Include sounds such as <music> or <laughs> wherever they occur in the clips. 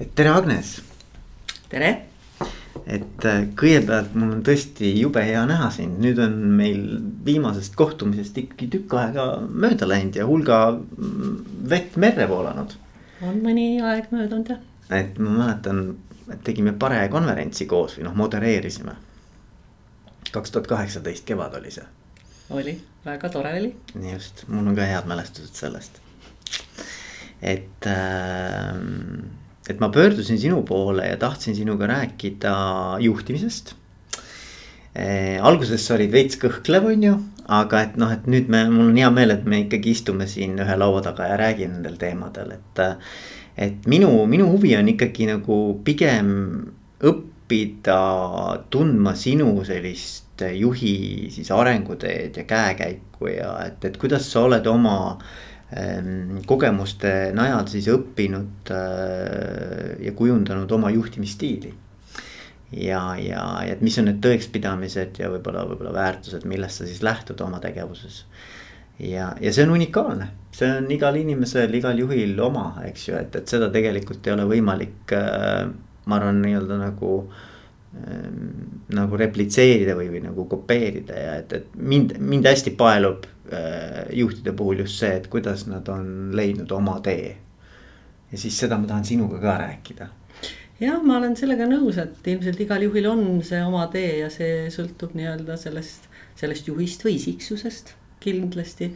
et tere, Agnes. tere. et äh, kõigepealt mul on tõesti jube hea näha sind, nüüd on meil viimasest kohtumisest ikkagi tükk aega mööda läinud ja hulga mm, vett merre voolanud. on mõni aeg möödunud jah. et ma mäletan, et tegime Pare konverentsi koos või noh, modereerisime. kaks tuhat kaheksateist kevad oli see. oli, väga tore oli. just, mul on ka head mälestused sellest. et äh, et ma pöördusin sinu poole ja tahtsin sinuga rääkida juhtimisest eh,. alguses sa olid veits kõhklev, on ju, aga et noh, et nüüd me, mul on hea meel, et me ikkagi istume siin ühe laua taga ja räägime nendel teemadel, et. et minu, minu huvi on ikkagi nagu pigem õppida tundma sinu sellist juhi siis arenguteed ja käekäiku ja et, et kuidas sa oled oma äh, kogemuste najal siis õppinud äh, ja kujundanud oma juhtimisstiili. ja, ja, ja et mis on need tõekspidamised ja võib-olla, võib-olla väärtused, millest sa siis lähtud oma tegevuses. ja, ja see on unikaalne, see on igal inimesel, igal juhil oma, eks ju, et, et seda tegelikult ei ole võimalik, äh, ma arvan, nii-öelda nagu ähm, nagu replitseerida või, või nagu kopeerida ja et, et mind, mind hästi paelub juhtide puhul just see, et kuidas nad on leidnud oma tee. ja siis seda ma tahan sinuga ka rääkida. jah, ma olen sellega nõus, et ilmselt igal juhil on see oma tee ja see sõltub nii-öelda sellest, sellest juhist või isiksusest kindlasti.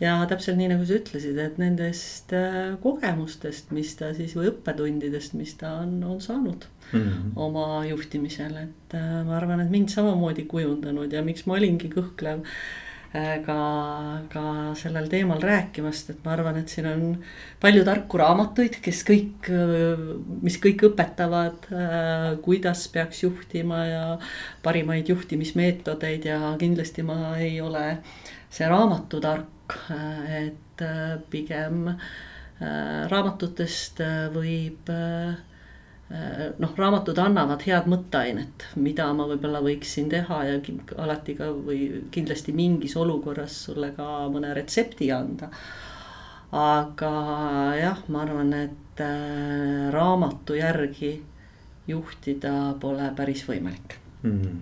ja täpselt nii nagu sa ütlesid, et nendest äh, kogemustest, mis ta siis või õppetundidest, mis ta on, on saanud mm -hmm. oma juhtimisel, et äh, ma arvan, et mind samamoodi kujundanud ja miks ma olingi kõhklev Äh, ka, ka sellel teemal rääkimast, et ma arvan, et siin on palju tarku raamatuid, kes kõik, mis kõik õpetavad, äh, kuidas peaks juhtima ja parimaid juhtimismeetodeid ja kindlasti ma ei ole see raamatutark, äh, et pigem raamatutest võib Äh, noh, raamatud annavad head mõtteainet, mida ma võib-olla võiksin teha ja alati ka või kindlasti mingis olukorras sulle ka mõne retsepti anda. aga jah, ma arvan, et äh, raamatu järgi juhtida pole päris võimalik mm.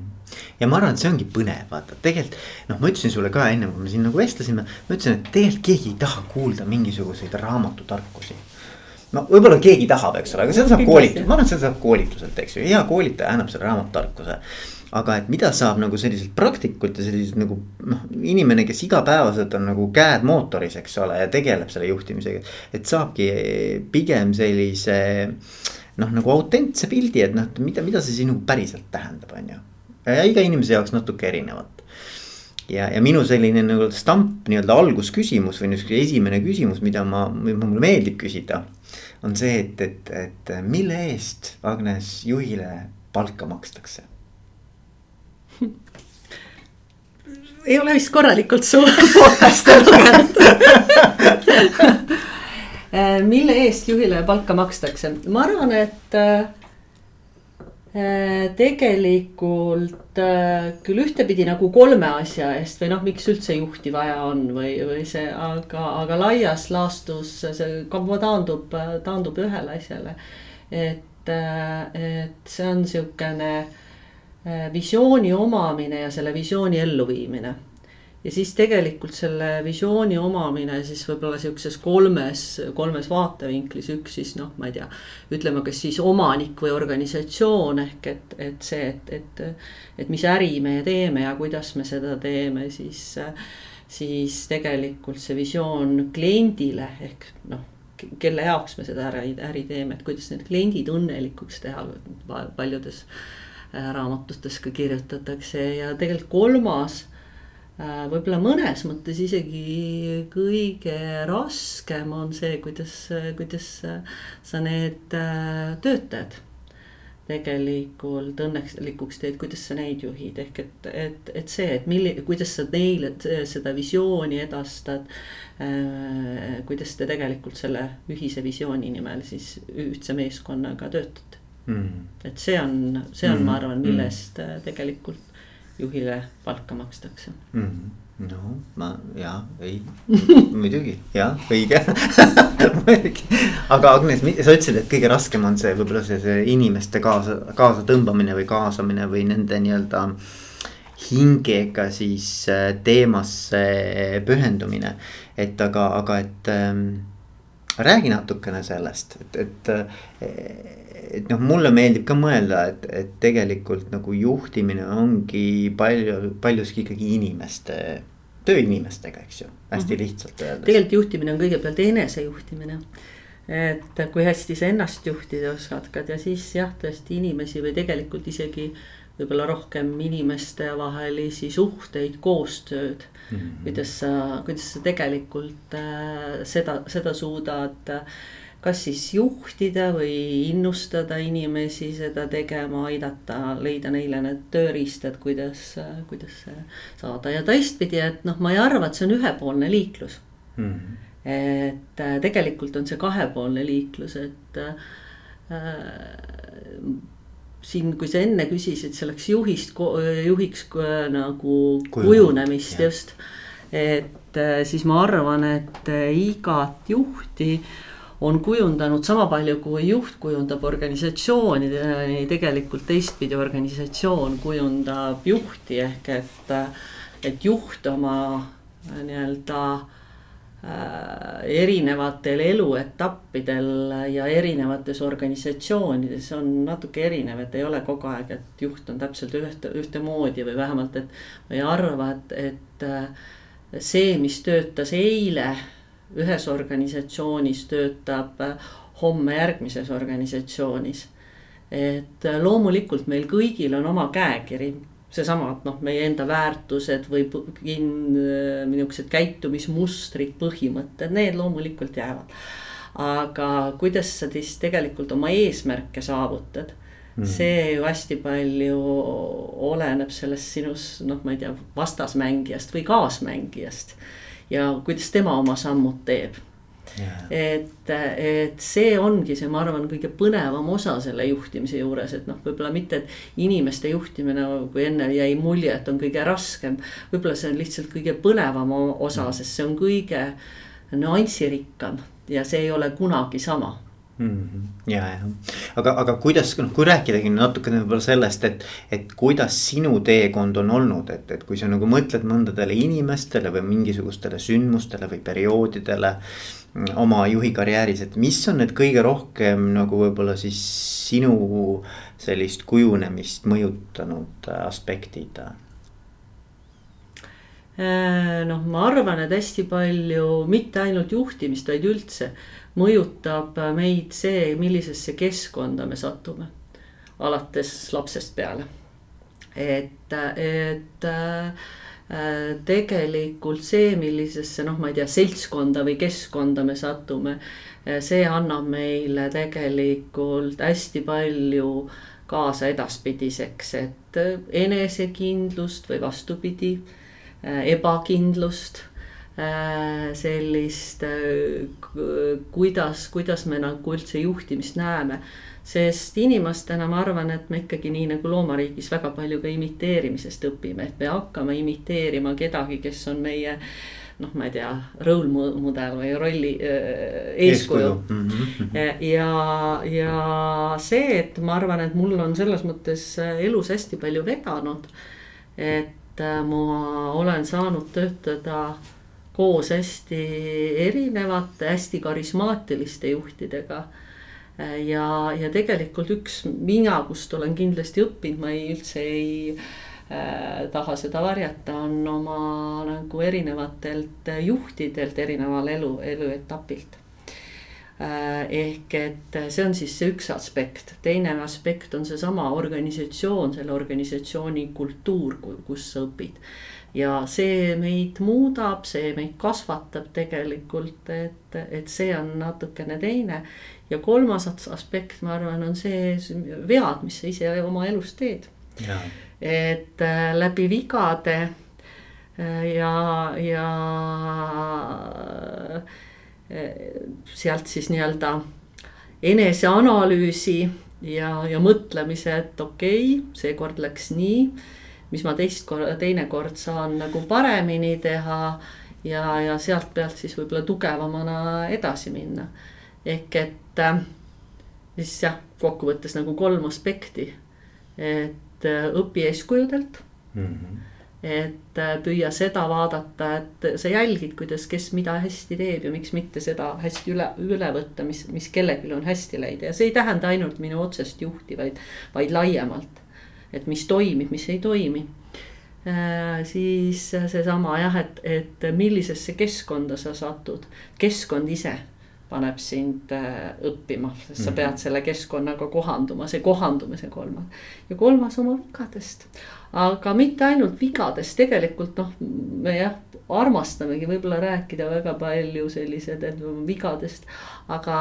ja ma arvan, et see ongi põnev, vaata tegelikult noh, ma ütlesin sulle ka enne, kui me siin nagu vestlesime, ma ütlesin, et tegelikult keegi ei taha kuulda mingisuguseid raamatutarkusi no võib-olla keegi tahab, eks ole, aga seda saab koolitada, ma arvan, et seda saab koolituselt, eks ju, hea koolitaja annab selle raamatutarkuse. aga et mida saab nagu selliselt praktikult ja selliselt nagu noh, inimene, kes igapäevaselt on nagu käed mootoris, eks ole, ja tegeleb selle juhtimisega. et saabki pigem sellise noh, nagu autentse pildi, et noh, mida, mida see sinu päriselt tähendab, on ju. ja iga inimese jaoks natuke erinevat ja, ja minu selline nagu stamp nii-öelda algusküsimus või niisugune esimene küsimus, mida ma, mulle meeldib küsida on see, et, et, et mille eest, Agnes, juhile palka makstakse? <laughs> Ei ole vist korralikult su <laughs> podcast'e lugenud. <laughs> Mille eest juhile palka makstakse, ma arvan, et Äh, tegelikult äh, küll ühtepidi nagu kolme asja eest või noh, miks üldse juhti vaja on või, või see, aga, aga laias laastus see taandub, taandub ühele asjale. et, et see on äh, visiooni omamine ja selle visiooni elluviimine ja siis tegelikult selle visiooni omamine siis võib-olla sihukeses kolmes, kolmes vaatevinklis, üks siis noh, ma ei tea. ütleme, kas siis omanik või organisatsioon ehk et, et see, et, et, et mis äri me teeme ja kuidas me seda teeme, siis. siis tegelikult see visioon kliendile ehk noh kelle jaoks me seda äri, äri teeme, et kuidas need kliendid õnnelikuks teha paljudes raamatutes ka kirjutatakse ja tegelikult kolmas võib-olla mõnes mõttes isegi kõige raskem on see, kuidas, kuidas sa need äh, töötajad tegelikult õnnelikuks teed, kuidas sa neid juhid, ehk et, et, et see, et milli-, kuidas sa neile seda visiooni edastad äh,. kuidas te tegelikult selle ühise visiooni nimel siis ühtse meeskonnaga töötate mm.. et see on, see on mm., ma arvan, millest mm. tegelikult juhile palka makstakse mm. -hmm no ma ja ei <laughs> muidugi jah, õige <laughs> aga Agnes, sa ütlesid, et kõige raskem on see võib-olla see, see inimeste kaasa, kaasatõmbamine või kaasamine või nende nii-öelda hingega siis äh, teemasse pühendumine. et aga, aga et ähm, räägi natukene sellest, et, et et noh, mulle meeldib ka mõelda, et, et tegelikult nagu juhtimine ongi palju, paljuski ikkagi inimeste, tööinimestega, eks ju, hästi mm -hmm. lihtsalt öeldes. tegelikult juhtimine on kõigepealt enesejuhtimine. et kui hästi sa ennast juhtida oskad ja siis jah, tõesti inimesi või tegelikult isegi võib-olla rohkem inimestevahelisi suhteid, koostööd mm. -hmm. kuidas sa, kuidas sa tegelikult äh, seda, seda suudad äh, kas siis juhtida või innustada inimesi seda tegema, aidata leida neile need tööriistad, kuidas, kuidas saada ja teistpidi, et noh, ma ei arva, et see on ühepoolne liiklus mm. -hmm. et äh, tegelikult on see kahepoolne liiklus, et äh, siin, kui sa enne küsisid selleks juhist, juhiks nagu kujunemist just. et äh, siis ma arvan, et äh, igat juhti äh, on kujundanud sama palju, kui juht kujundab organisatsiooni, tegelikult teistpidi organisatsioon kujundab juhti ehk et, et juht oma nii-öelda äh, erinevatel eluetappidel ja erinevates organisatsioonides on natuke erinev, et ei ole kogu aeg, et juht on täpselt ühte, ühtemoodi või vähemalt, et ma ei arva, et, et äh, see, mis töötas eile ühes organisatsioonis töötab homme järgmises organisatsioonis. et loomulikult meil kõigil on oma käekiri, seesama, et noh, meie enda väärtused või niisugused käitumismustrid, põhimõtted, need loomulikult jäävad. aga kuidas sa siis tegelikult oma eesmärke saavutad Mm -hmm. see ju hästi palju oleneb sellest sinust, noh, ma ei tea, vastasmängijast või kaasmängijast ja kuidas tema oma sammud teeb. Et, et see ongi see, ma arvan, kõige põnevam osa selle juhtimise juures, et noh, võib-olla mitte, et inimeste juhtimine, kui enne jäi mulje, et on kõige raskem. võib-olla see on lihtsalt kõige põnevam osa, mm. sest see on kõige nüansirikkam ja see ei ole kunagi sama mm. -hmm. ja, jah, aga, aga kuidas, noh, kui rääkidagi natukene võib-olla sellest, et, et kuidas sinu teekond on olnud, et, et kui sa nagu mõtled mõndadele inimestele või mingisugustele sündmustele või perioodidele. Oma juhi karjääris, et mis on need kõige rohkem nagu võib-olla siis sinu sellist kujunemist mõjutanud aspektid? Äh, noh, ma arvan, et hästi palju mitte ainult juhtimist, vaid üldse mõjutab meid see, millisesse keskkonda me satume. alates lapsest peale. et, et äh, tegelikult see, millisesse noh, ma ei tea, seltskonda või keskkonda me satume. see annab meile tegelikult hästi palju kaasa edaspidiseks, et enesekindlust või vastupidi, ebakindlust Äh, sellist, äh, kuidas, kuidas me nagu üldse juhtimist näeme. Sest inimestena ma arvan, et me ikkagi nii nagu loomariigis väga palju ka imiteerimisest õpime, et me hakkame imiteerima kedagi, kes on meie noh, ma ei tea, role mudel või rolli äh, eeskuju, eeskuju.. Mm -hmm. ja, ja see, et ma arvan, et mul on selles mõttes elus hästi palju vedanud. et ma olen saanud töötada koos hästi erinevate, hästi karismaatiliste juhtidega. Ja, ja tegelikult üks mina, kust olen kindlasti õppinud, ma ei üldse ei äh, taha seda varjata, on oma nagu erinevatelt juhtidelt erineval elu, eluetapilt. Äh, ehk et see on siis see üks aspekt, teine aspekt on seesama organisatsioon, selle organisatsiooni kultuur, kus sa õpid. Ja see meid muudab, see meid kasvatab tegelikult, et, et see on natukene teine. Ja kolmas aspekt, ma arvan, on see vead, mis sa ise oma elus teed. et äh, läbi vigade äh, ja, ja äh, sealt siis nii-öelda eneseanalüüsi ja, ja mõtlemise, et okei okay,, seekord läks nii mis ma teist korda, teinekord saan nagu paremini teha ja, ja sealt pealt siis võib-olla tugevamana edasi minna. ehk et äh, siis jah, kokkuvõttes nagu kolm aspekti. et äh, õpi eeskujudelt mm. -hmm et äh, püüa seda vaadata, et sa jälgid, kuidas, kes mida hästi teeb ja miks mitte seda hästi üle, üle võtta, mis, mis kellelgi on hästi läinud ja see ei tähenda ainult minu otsest juhti, vaid, vaid laiemalt. et mis toimib, mis ei toimi siis seesama jah, et, et millisesse keskkonda sa satud, keskkond ise paneb sind äh, õppima, sest sa mhm. pead selle keskkonnaga kohanduma, see kohandumise kolmas. ja kolmas oma vigadest aga mitte ainult vigadest, tegelikult noh, me jah, armastamegi võib-olla rääkida väga palju sellised, vigadest, aga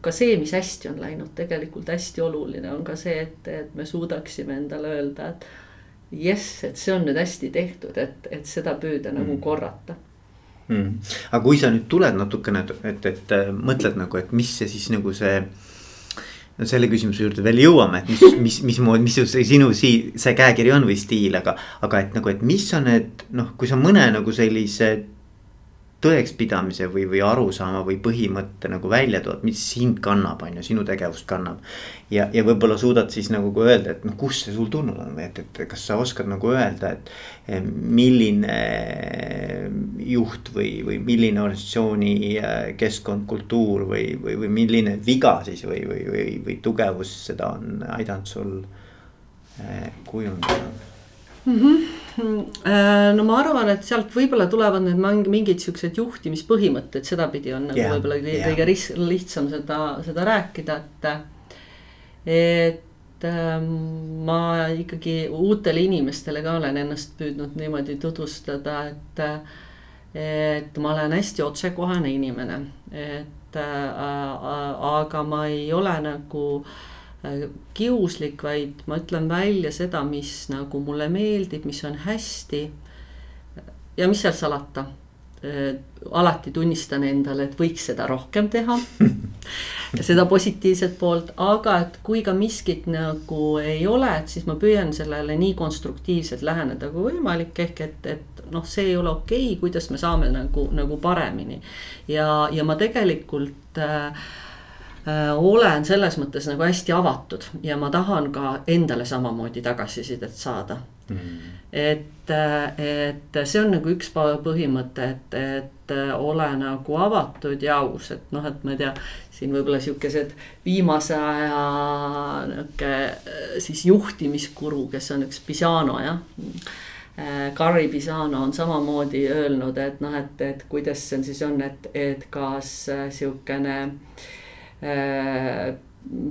ka see, mis hästi on läinud, tegelikult hästi oluline on ka see, et, et me suudaksime endale öelda, et jess, et see on nüüd hästi tehtud, et, et seda püüda mm. nagu korrata mm.. aga kui sa nüüd tuled natukene, et, et, et mõtled nagu, et mis see siis nagu see no selle küsimuse juurde veel jõuame, et mis, mis, mismoodi, mis see sinu sii-, see käekiri on või stiil, aga. aga et nagu, et mis on need noh, kui sa mõne nagu sellise tõekspidamise või, või arusaama või põhimõtte nagu välja tood, mis sind kannab, on ju, sinu tegevust kannab. ja, ja võib-olla suudad siis nagu ka öelda, et noh, kust see sul tulnud on või et, et kas sa oskad nagu öelda, et. milline juht või, või milline organisatsiooni äh, keskkond, kultuur või, või, või milline viga siis või, või, või, või tugevus seda on aidanud sul äh, kujundada mm. -hmm no ma arvan, et sealt võib-olla tulevad need mingid siuksed juhtimispõhimõtted, sedapidi on nagu yeah, võib-olla yeah. kõige lihtsam seda, seda rääkida, et. et ähm, ma ikkagi uutele inimestele ka olen ennast püüdnud niimoodi tutvustada, et. et ma olen hästi otsekohene inimene, et äh, aga ma ei ole nagu Äh, kiuslik, vaid ma ütlen välja seda, mis nagu mulle meeldib, mis on hästi. ja mis seal salata, äh, alati tunnistan endale, et võiks seda rohkem teha <laughs> seda positiivset poolt, aga et kui ka miskit nagu ei ole, et siis ma püüan sellele nii konstruktiivselt läheneda kui võimalik, ehk et, et noh, see ei ole okei okay,, kuidas me saame nagu, nagu paremini. ja, ja ma tegelikult äh, Äh, olen selles mõttes nagu hästi avatud ja ma tahan ka endale samamoodi tagasisidet saada mm. -hmm. et, et see on nagu üks põhimõte, et, et ole nagu avatud ja aus, et noh, et ma ei tea. siin võib-olla sihukesed viimase aja nihuke siis juhtimiskuru, kes on üks Pisano jah. Carri Pisano on samamoodi öelnud, et noh, et, et kuidas see siis on, et, et kas sihukene äh, Äh,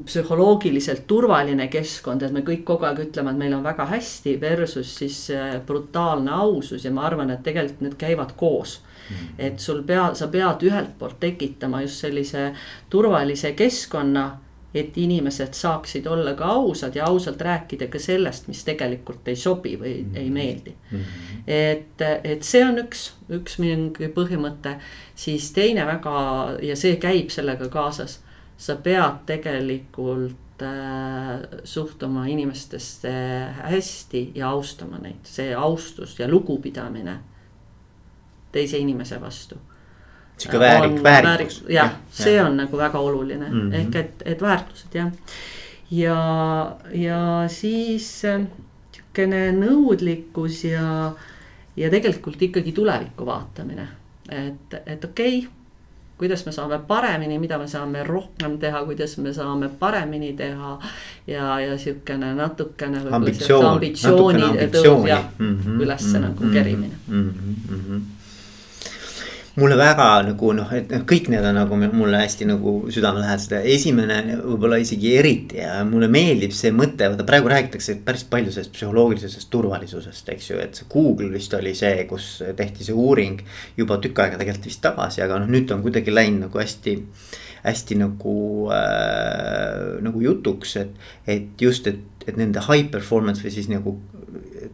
psühholoogiliselt turvaline keskkond, et me kõik kogu aeg ütleme, et meil on väga hästi, versus siis äh, brutaalne ausus ja ma arvan, et tegelikult need käivad koos mm. et sul pea, sa pead ühelt poolt tekitama just sellise turvalise keskkonna et inimesed saaksid olla ka ausad ja ausalt rääkida ka sellest, mis tegelikult ei sobi või mm ei meeldi mm. et, et see on üks, üks mingi põhimõte, siis teine väga ja see käib sellega kaasas sa pead tegelikult äh, suhtuma inimestesse hästi ja austama neid, see austus ja lugupidamine teise inimese vastu. sihuke väärik, väärikus. jah ja,, see ja. on nagu väga oluline mm -hmm. ehk et, et väärtused jah. ja, ja siis äh, sihukene nõudlikkus ja, ja tegelikult ikkagi tulevikku vaatamine. et, et okei okay, kuidas me saame paremini, mida me saame rohkem teha, kuidas me saame paremini teha. ja, ja sihukene natukene. ambitsioon, ambitsiooni tõus jah mm -hmm, ülesse mm -hmm, nagu kerimine mm. -hmm mulle väga nagu noh, et noh, kõik need on nagu mulle hästi nagu südamelähedased esimene võib-olla isegi eriti ja mulle meeldib see mõte, vaata praegu räägitakse päris palju sellest psühholoogilisest turvalisusest, eks ju, et see Google vist oli see, kus tehti see uuring. juba tükk aega tegelikult vist tagasi, aga noh, nüüd on kuidagi läinud nagu hästi hästi nagu äh,, nagu jutuks, et, et just, et, et nende high performance või siis nagu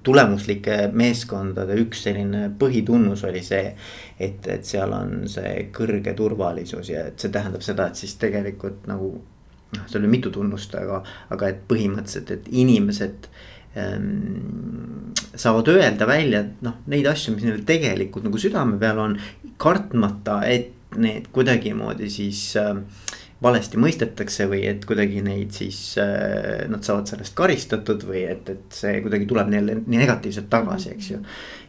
tulemuslike meeskondade üks selline põhitunnus oli see. Et, et seal on see kõrge turvalisus ja et see tähendab seda, et siis tegelikult nagu noh, seal oli mitu tunnust, aga, aga et põhimõtteliselt, et inimesed ähm, saavad öelda välja noh, neid asju, mis neil tegelikult nagu südame peal on, kartmata, et need kuidagimoodi siis äh, valesti mõistetakse või et kuidagi neid siis äh,, nad saavad sellest karistatud või et, et see kuidagi tuleb neile negatiivselt tagasi, eks ju.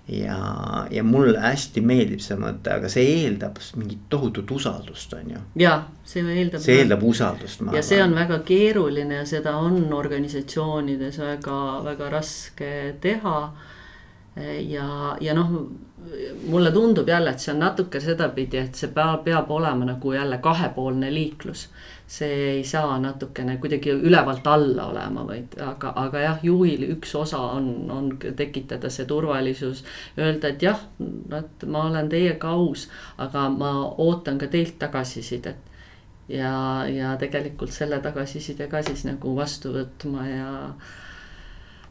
Ja, ja mulle hästi meeldib see mõte, aga see eeldab mingit tohutut usaldust, on ju. ja see eeldab. see eeldab usaldust. ja arvan. see on väga keeruline ja seda on organisatsioonides väga, väga raske teha ja, ja noh, mulle tundub jälle, et see on natuke sedapidi, et see peab, peab olema nagu jälle kahepoolne liiklus. See ei saa natukene kuidagi ülevalt alla olema, vaid aga, aga jah, juhil üks osa on, on tekitada see turvalisus. Öelda, et jah, et ma olen teiega aus, aga ma ootan ka teilt tagasisidet ja, ja tegelikult selle tagasiside ka siis nagu vastu võtma ja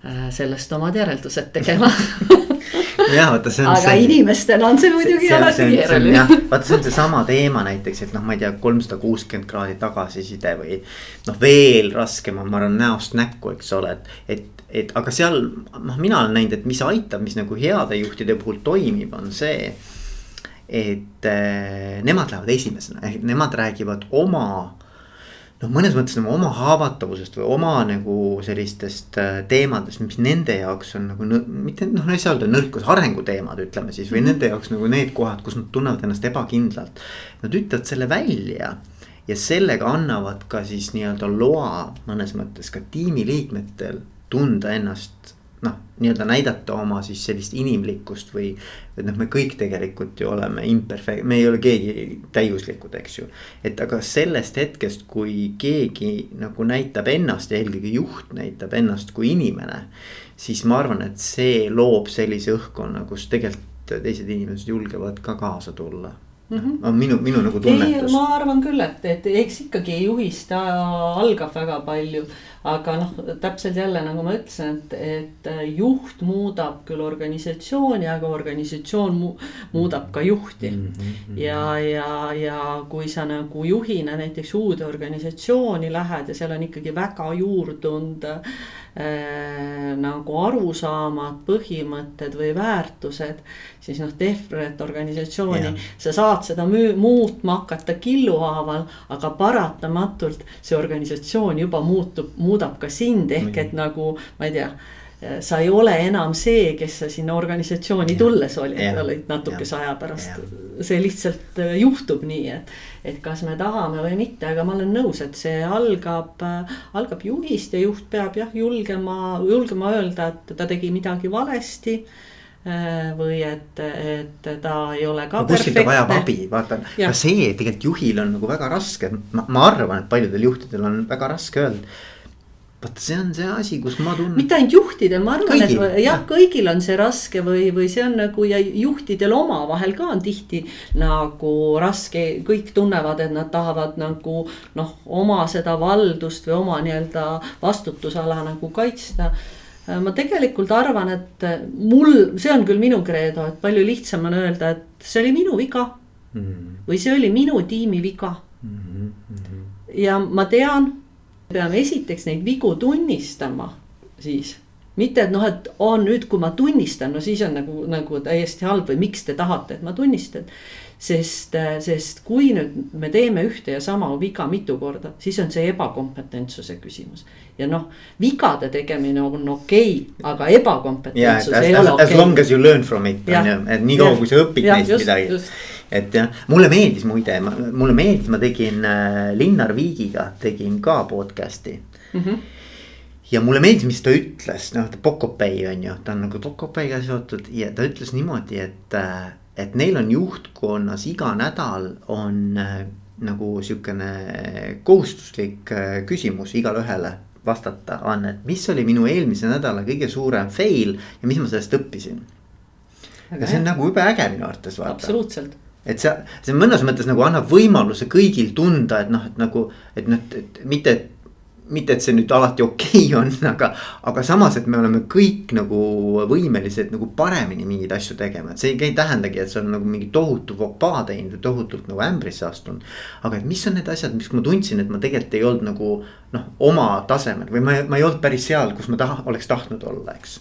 Äh, sellest omad järeldused tegema <laughs> <laughs> jah, vaata see on. aga see, inimestel on see muidugi alati keeruline. vaata, see on seesama teema näiteks, et noh, ma ei tea, kolmsada kuuskümmend kraadi tagasiside või. noh, veel raskem on, ma arvan, näost näkku, eks ole, et, et, et aga seal noh, mina olen näinud, et mis aitab, mis nagu heade juhtide puhul toimib, on see. et äh, nemad lähevad esimesena, ehk nemad räägivad oma noh, mõnes mõttes nagu oma haavatavusest või oma nagu sellistest äh, teemadest, mis nende jaoks on nagu mitte noh, ei saa öelda nõrkus, arenguteemad, ütleme siis või mm -hmm. nende jaoks nagu need kohad, kus nad tunnevad ennast ebakindlalt. Nad ütlevad selle välja ja sellega annavad ka siis nii-öelda loa mõnes mõttes ka tiimiliikmetel tunda ennast noh, nii-öelda näidata oma siis sellist inimlikkust või. et noh, me kõik tegelikult ju oleme imperfect-, me ei ole keegi täiuslikud, eks ju. et aga sellest hetkest, kui keegi nagu näitab ennast ja eelkõige juht näitab ennast kui inimene. siis ma arvan, et see loob sellise õhkkonna, kus tegelikult teised inimesed julgevad ka kaasa tulla Mm -hmm. on minu, minu nagu tunnetus. ma arvan küll, et, et eks ikkagi juhist algab väga palju. aga noh, täpselt jälle nagu ma ütlesin, et, et juht muudab küll organisatsiooni, aga organisatsioon mu, muudab ka juhti mm. -hmm. ja, ja, ja kui sa nagu juhina näiteks uude organisatsiooni lähed ja seal on ikkagi väga juurdunud äh, Äh, nagu arusaamad, põhimõtted või väärtused. siis noh, Tehvret organisatsiooni, sa saad seda müü-, muutma hakata killuhaaval, aga paratamatult see organisatsioon juba muutub, muudab ka sind ehk et nagu ma ei tea sa ei ole enam see, kes sa sinna organisatsiooni tulles olid, olid natukese aja pärast. see lihtsalt äh, juhtub nii, et, et kas me tahame või mitte, aga ma olen nõus, et see algab, äh, algab juhist ja juht peab jah, julgema, julgema öelda, et ta tegi midagi valesti äh, või et, et ta ei ole ka no,. kuskilt ta vajab abi, vaata, ka see tegelikult juhil on nagu väga raske, ma, ma arvan, et paljudel juhtidel on väga raske öelda vot see on see asi, kus ma tunnen. mitte ainult juhtidel, ma arvan, et jah ja., kõigil on see raske või, või see on nagu ja juhtidel omavahel ka on tihti nagu raske, kõik tunnevad, et nad tahavad nagu noh, oma seda valdust või oma nii-öelda vastutusala nagu kaitsta ma tegelikult arvan, et mul, see on küll minu kreedo, et palju lihtsam on öelda, et see oli minu viga mm. -hmm. või see oli minu tiimi viga mm. -hmm. ja ma tean peame esiteks neid vigu tunnistama siis. Mitte, et noh, et oo nüüd, kui ma tunnistan, no siis on nagu, nagu täiesti halb või miks te tahate, et ma tunnistan. sest, sest kui nüüd me teeme ühte ja sama viga mitu korda, siis on see ebakompetentsuse küsimus. ja noh, vigade tegemine on okei okay,, aga ebakompetentsus yeah, ei as, ole okei okay.. As long as you learn from it on ju, et niikaua kui sa õpid ja, neist just, midagi. just et jah, mulle meeldis muide, mulle meeldis, ma tegin äh, Linnar Viigiga tegin ka podcast'i mm. -hmm. ja mulle meeldis, mis ta ütles, noh ta Pocopay on ju, ta on nagu Pocopay'ga seotud ja ta ütles niimoodi, et, äh, et neil on juhtkonnas iga nädal on äh, nagu sihukene kohustuslik küsimus igale ühele vastata on, et mis oli minu eelmise nädala kõige suurem fail ja mis ma sellest õppisin. ja see on nagu jube äge minu arvates vaata. absoluutselt et see, see mõnes mõttes nagu annab võimaluse kõigil tunda, et noh, et nagu, et noh, et mitte, et mitte, et see nüüd alati okei okay <laughs> on, aga, aga samas, et me oleme kõik nagu võimelised nagu paremini mingeid asju tegema, et see ei, ei tähendagi, et sa oled nagu mingi tohutu fopaa teinud või tohutult nagu ämbrisse astunud. aga et mis on need asjad, mis ma tundsin, et ma tegelikult ei olnud nagu noh, oma tasemel või ma, ma ei olnud päris seal, kus ma taha, oleks tahtnud olla, eks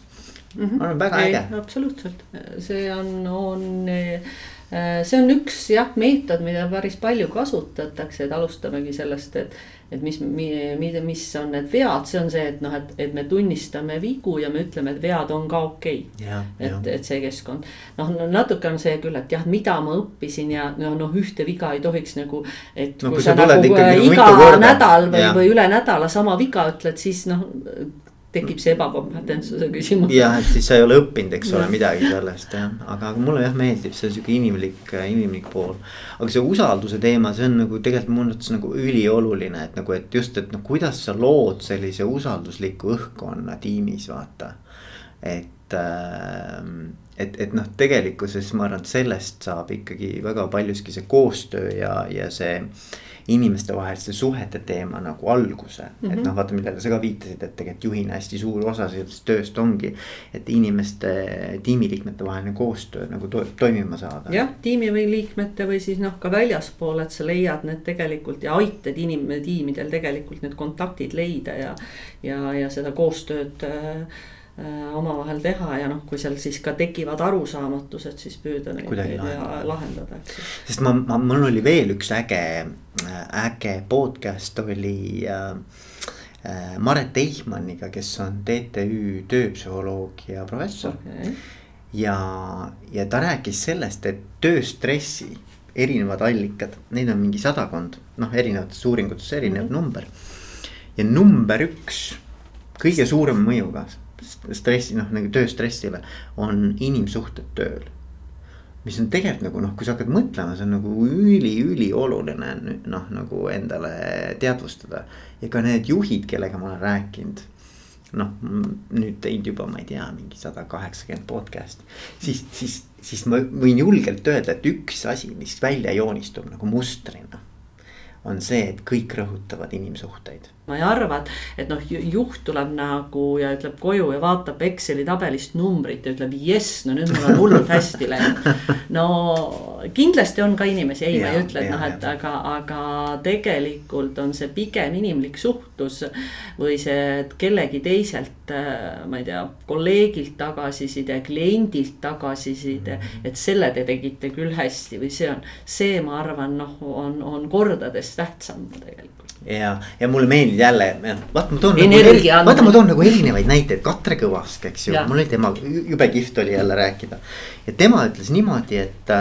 mm. -hmm. on väga äge. absoluutselt, see on, on Äh, see on üks jah, meetod, mida päris palju kasutatakse, et alustamegi sellest, et. et mis, mis on need vead, see on see, et noh, et, et me tunnistame vigu ja me ütleme, et vead on ka okei okay.. et, et see keskkond, noh natuke on see küll, et jah, mida ma õppisin ja noh, noh ühte viga ei tohiks nagu. et no, kui, kui sa nagu iga nädal või, või üle nädala sama viga ütled, siis noh tekib see ebakompetentsuse küsimus. jah, et siis sa ei ole õppinud, eks ole, midagi sellest jah, aga, aga mulle jah meeldib see sihuke inimlik, inimlik pool. aga see usalduse teema, see on nagu tegelikult minu arvates nagu ülioluline, et nagu, et just, et noh, kuidas sa lood sellise usaldusliku õhkkonna tiimis, vaata. et äh, et, et noh, tegelikkuses ma arvan, et sellest saab ikkagi väga paljuski see koostöö ja, ja see inimestevaheliste suhete teema nagu alguse mm. -hmm. et mhm. noh, vaata, millele sa ka viitasid, et tegelikult juhina hästi suur osa sellest tööst ongi. et inimeste, tiimiliikmete vaheline koostöö nagu to toimima saada. jah, tiimi või liikmete või siis noh, ka väljaspool, et sa leiad need tegelikult ja aitad inim-, tiimidel tegelikult need kontaktid leida ja. ja, ja seda koostööd Äh, omavahel teha ja noh, kui seal siis ka tekivad arusaamatused, siis püüda neid, lahendada, lahendada, sest ma, ma, mul oli veel üks äge, äge podcast oli äh, äh Maret Eichmanniga, kes on TTÜ tööpsühholoogia professor okay.. ja, ja ta rääkis sellest, et tööstressi erinevad allikad, neid on mingi sadakond, noh, erinevates uuringutes erinev mm -hmm. number. ja number üks, kõige suurema mõjuga stressi, noh nagu tööstressile on inimsuhted tööl. mis on tegelikult nagu noh, kui sa hakkad mõtlema, see on nagu üli-ülioluline noh, nagu endale teadvustada. ja ka need juhid, kellega ma olen rääkinud noh, nüüd teinud juba, ma ei tea, mingi sada kaheksakümmend podcast'i. siis, siis, siis ma võin julgelt öelda, et üks asi, mis välja joonistub nagu mustrina. on see, et kõik rõhutavad inimsuhteid ma ei arva, et, et noh, juht tuleb nagu ja ütleb koju ja vaatab Exceli tabelist numbrit ja ütleb jess, no nüüd mul on hullult hästi läinud. no kindlasti on ka inimesi, ei, ma ei ütle, et noh, et aga, aga tegelikult on see pigem inimlik suhtlus. või see, et kellegi teiselt, äh, ma ei tea, kolleegilt tagasiside, kliendilt tagasiside, mhm. et selle te tegite küll hästi või see on, see, ma arvan, noh, on, on kordades tähtsam tegelikult ja, ja mulle meeldib jälle, vaata ma toon. Nagu, vaata ma toon nagu erinevaid näiteid, Katre Kõvask, eks ju, mul oli tema, jube kihvt oli jälle rääkida. ja tema ütles niimoodi, et,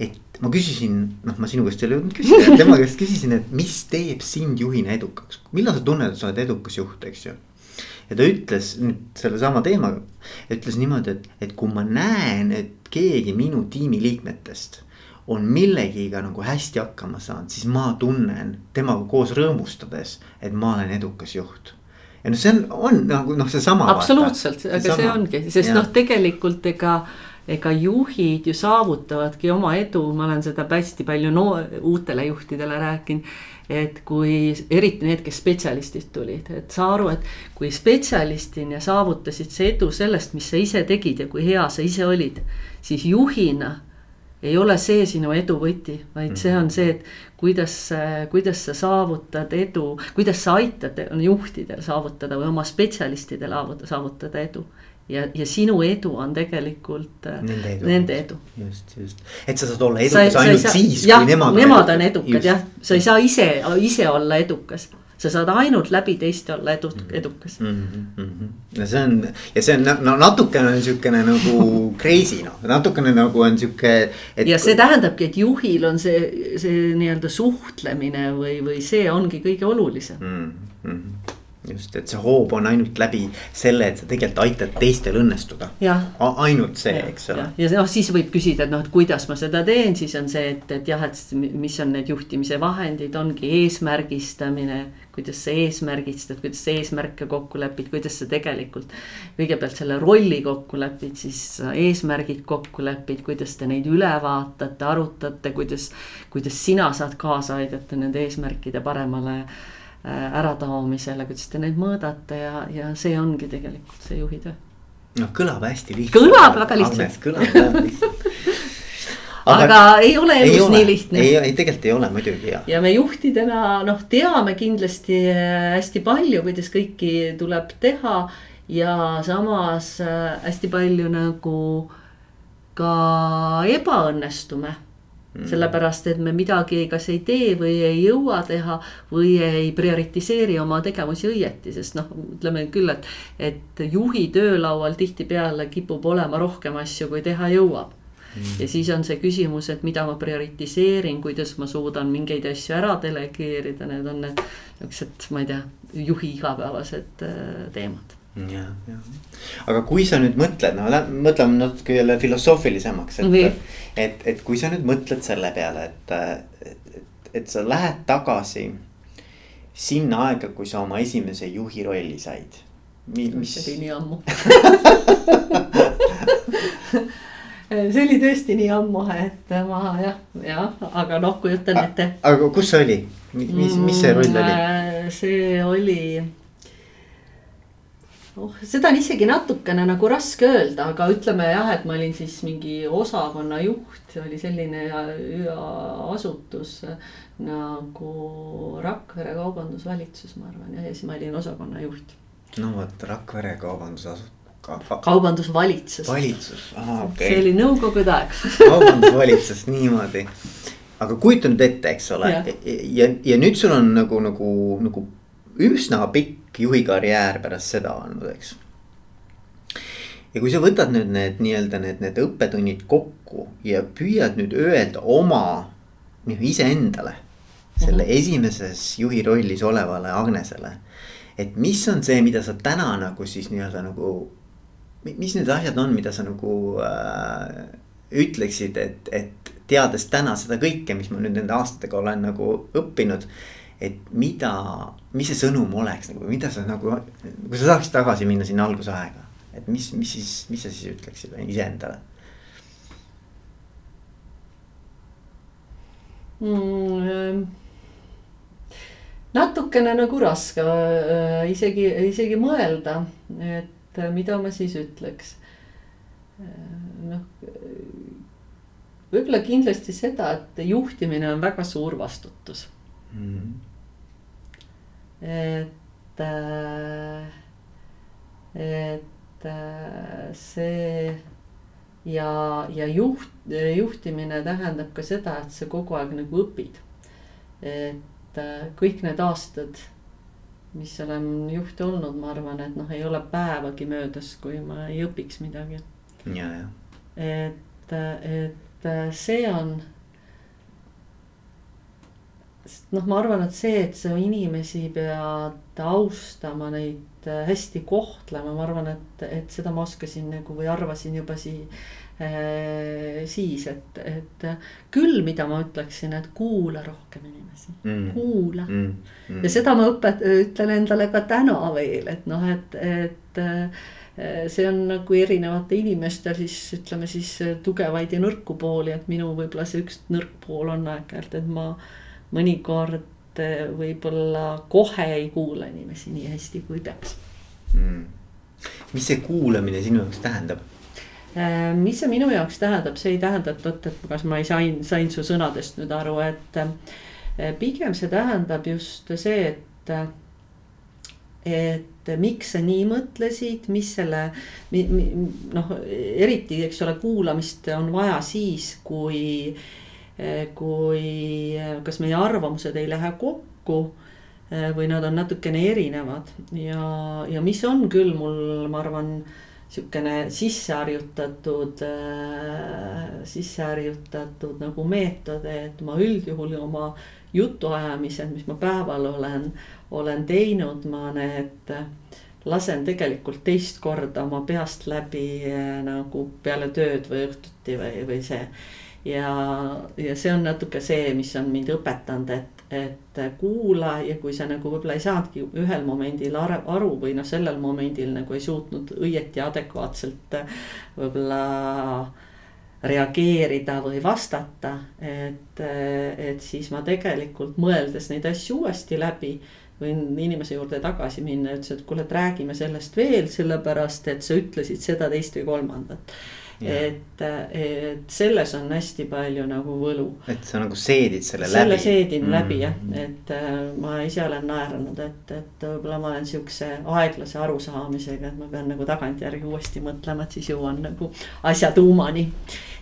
et ma küsisin, noh, ma sinu käest ei ole jõudnud küsida, tema käest küsisin, et mis teeb sind juhina edukaks, millal sa tunned, et sa oled edukas juht, eks ju ja ta ütles nüüd sellesama teemaga, ütles niimoodi, et, et kui ma näen, et keegi minu tiimi liikmetest on millegiga nagu hästi hakkama saanud, siis ma tunnen temaga koos rõõmustades, et ma olen edukas juht. ja noh, see on, on nagu noh, seesama. absoluutselt, aga see, see ongi, sest noh, tegelikult ega ega juhid ju saavutavadki oma edu, ma olen seda hästi palju no uutele juhtidele rääkinud. et kui eriti need, kes spetsialistid tulid, et saa aru, et kui spetsialistina saavutasid see edu sellest, mis sa ise tegid ja kui hea sa ise olid, siis juhina ei ole see sinu edu võti, vaid see on see, et kuidas, kuidas sa saavutad edu, kuidas sa aitad juhtidel saavutada või oma spetsialistidel saavutada edu. Ja, ja sinu edu on tegelikult äh, nende edu, nende edu.. just, just, et sa saad olla edukas ainult saa, siis, kui nemad. Nemad on edukad. jah, sa ei saa ise, ise olla edukas sa saad ainult läbi teiste olla edu, mhm. edukas mm. -hmm. ja see on ja see on no natukene on siukene nagu <laughs> crazy noh, natukene nagu on sihuke. ja see tähendabki, et juhil on see, see nii-öelda suhtlemine või, või see ongi kõige olulisem mm. -hmm just, et see hoob on ainult läbi selle, et sa tegelikult aitad teistel õnnestuda. ainult see, eks ole. ja, noh, siis võib küsida, et noh, et kuidas ma seda teen, siis on see, et, et jah, et mis on need juhtimise vahendid, ongi eesmärgistamine. kuidas sa eesmärgistad, kuidas sa eesmärke kokku lepid, kuidas sa tegelikult kõigepealt selle rolli kokku lepid, siis eesmärgid kokku lepid, kuidas te neid üle vaatate, arutate, kuidas. kuidas sina saad kaasa aidata nende eesmärkide paremale äratoomisele, kuidas te neid mõõdate ja, ja see ongi tegelikult see juhi töö. noh, kõlab hästi lihtsalt. kõlab väga lihtsalt. kõlab väga lihtsalt <laughs> aga, aga ei ole elus ei ole, nii lihtne. ei, ei tegelikult ei ole muidugi ja. ja me juhtidena noh, teame kindlasti äh, hästi palju, kuidas kõiki tuleb teha ja samas äh, hästi palju nagu ka ebaõnnestume. Sellepärast, et me midagi kas ei tee või ei jõua teha või ei prioritiseeri oma tegevusi õieti, sest noh, ütleme küll, et. et juhi töölaual tihtipeale kipub olema rohkem asju, kui teha jõuab. Mm.. ja siis on see küsimus, et mida ma prioritiseerin, kuidas ma suudan mingeid asju ära delegeerida, need on need niuksed, ma ei tea, juhi igapäevased äh, teemad jah, jah, aga kui sa nüüd mõtled, no mõtleme natuke jälle filosoofilisemaks, et mm, -hmm. et, et kui sa nüüd mõtled selle peale, et, et, et sa lähed tagasi sinna aega, kui sa oma esimese juhi rolli said. mis. see oli nii ammu <laughs> see oli tõesti nii ammu, et ma jah, jah, aga noh, kujutan ette. aga kus see oli, mis, mis see roll oli? Mm, see oli oh, seda on isegi natukene nagu raske öelda, aga ütleme jah, et ma olin siis mingi osakonna juht, oli selline asutus nagu Rakvere kaubandusvalitsus, ma arvan, ja siis ma olin osakonna juht. no vot, Rakvere kaubandusasutus ka. kaubandusvalitsus. valitsus, ahah okei okay.. see oli nõukogude aeg <laughs> kaubandusvalitsus niimoodi, aga kujuta nüüd ette, eks ole, ja, ja, ja nüüd sul on nagu, nagu, nagu üsna pikk juhi karjäär pärast seda olnud, eks. ja kui sa võtad nüüd need nii-öelda need, need õppetunnid kokku ja püüad nüüd öelda oma noh iseendale. selle mm -hmm. esimeses juhi rollis olevale Agnesele. et mis on see, mida sa täna nagu siis nii-öelda nagu. mis need asjad on, mida sa nagu äh, ütleksid, et, et teades täna seda kõike, mis ma nüüd nende aastatega olen nagu õppinud et mida, mis see sõnum oleks nagu, mida sa nagu, kui sa saaksid tagasi minna sinna algusaega. et mis, mis siis, mis sa siis ütleksid iseendale mm,? natukene nagu raske äh, isegi, isegi mõelda, et mida ma siis ütleks. Äh, noh, võib-olla kindlasti seda, et juhtimine on väga suur vastutus mm. -hmm et, äh, et äh, see ja, ja juht, juhtimine tähendab ka seda, et sa kogu aeg nagu õpid. et äh, kõik need aastad, mis olen juht olnud, ma arvan, et noh, ei ole päevagi möödas, kui ma ei õpiks midagi. ja, ja. et, et see on sest noh, ma arvan, et see, et sa inimesi pead austama, neid äh, hästi kohtlema, ma arvan, et, et seda ma oskasin nagu või arvasin juba sii- äh,. siis, et, et küll, mida ma ütleksin, et kuula rohkem inimesi mm., kuula mm.. Mm. ja seda ma õpet-, ütlen endale ka täna veel, et noh, et, et äh, see on nagu erinevate inimeste siis ütleme siis tugevaid ja nõrku pooli, et minu võib-olla see üks nõrk pool on aeg-ajalt, et ma mõnikord eh, võib-olla kohe ei kuula inimesi nii hästi, kui peaks. Mm.. mis see kuulamine sinu jaoks tähendab? Eh, mis see minu jaoks tähendab, see ei tähenda, et oot, et kas ma ei sain, sain su sõnadest nüüd aru, et eh, pigem see tähendab just see, et et miks sa nii mõtlesid, mis selle noh, eriti, eks ole, kuulamist on vaja siis, kui äh, kui, eh, kas meie arvamused ei lähe kokku eh, või nad on natukene erinevad. Ja, ja mis on küll mul, ma arvan, sihukene sisseharjutatud sisseharjutatud nagu meetod, et ma üldjuhul oma jutuajamised, mis ma päeval olen, olen teinud, ma need lasen tegelikult teist korda oma peast läbi nagu peale tööd või õhtuti või, või see ja, ja see on natuke see, mis on mind õpetanud, et, et kuula ja kui sa nagu võib-olla ei saanudki ühel momendil aru või noh, sellel momendil nagu ei suutnud õieti adekvaatselt võib-olla reageerida või vastata, et, et siis ma tegelikult mõeldes neid asju uuesti läbi võin inimese juurde tagasi minna ja ütles, et kuule, et räägime sellest veel, sellepärast et sa ütlesid seda, teist või kolmandat et, et selles on hästi palju nagu võlu. et sa nagu seedid selle, selle läbi. selle seedin mm. läbi jah, et äh, ma ise olen naeranud, et, et võib-olla ma olen siukse aeglase arusaamisega, et ma pean nagu tagantjärgi uuesti mõtlema, et siis jõuan nagu asja tuumani.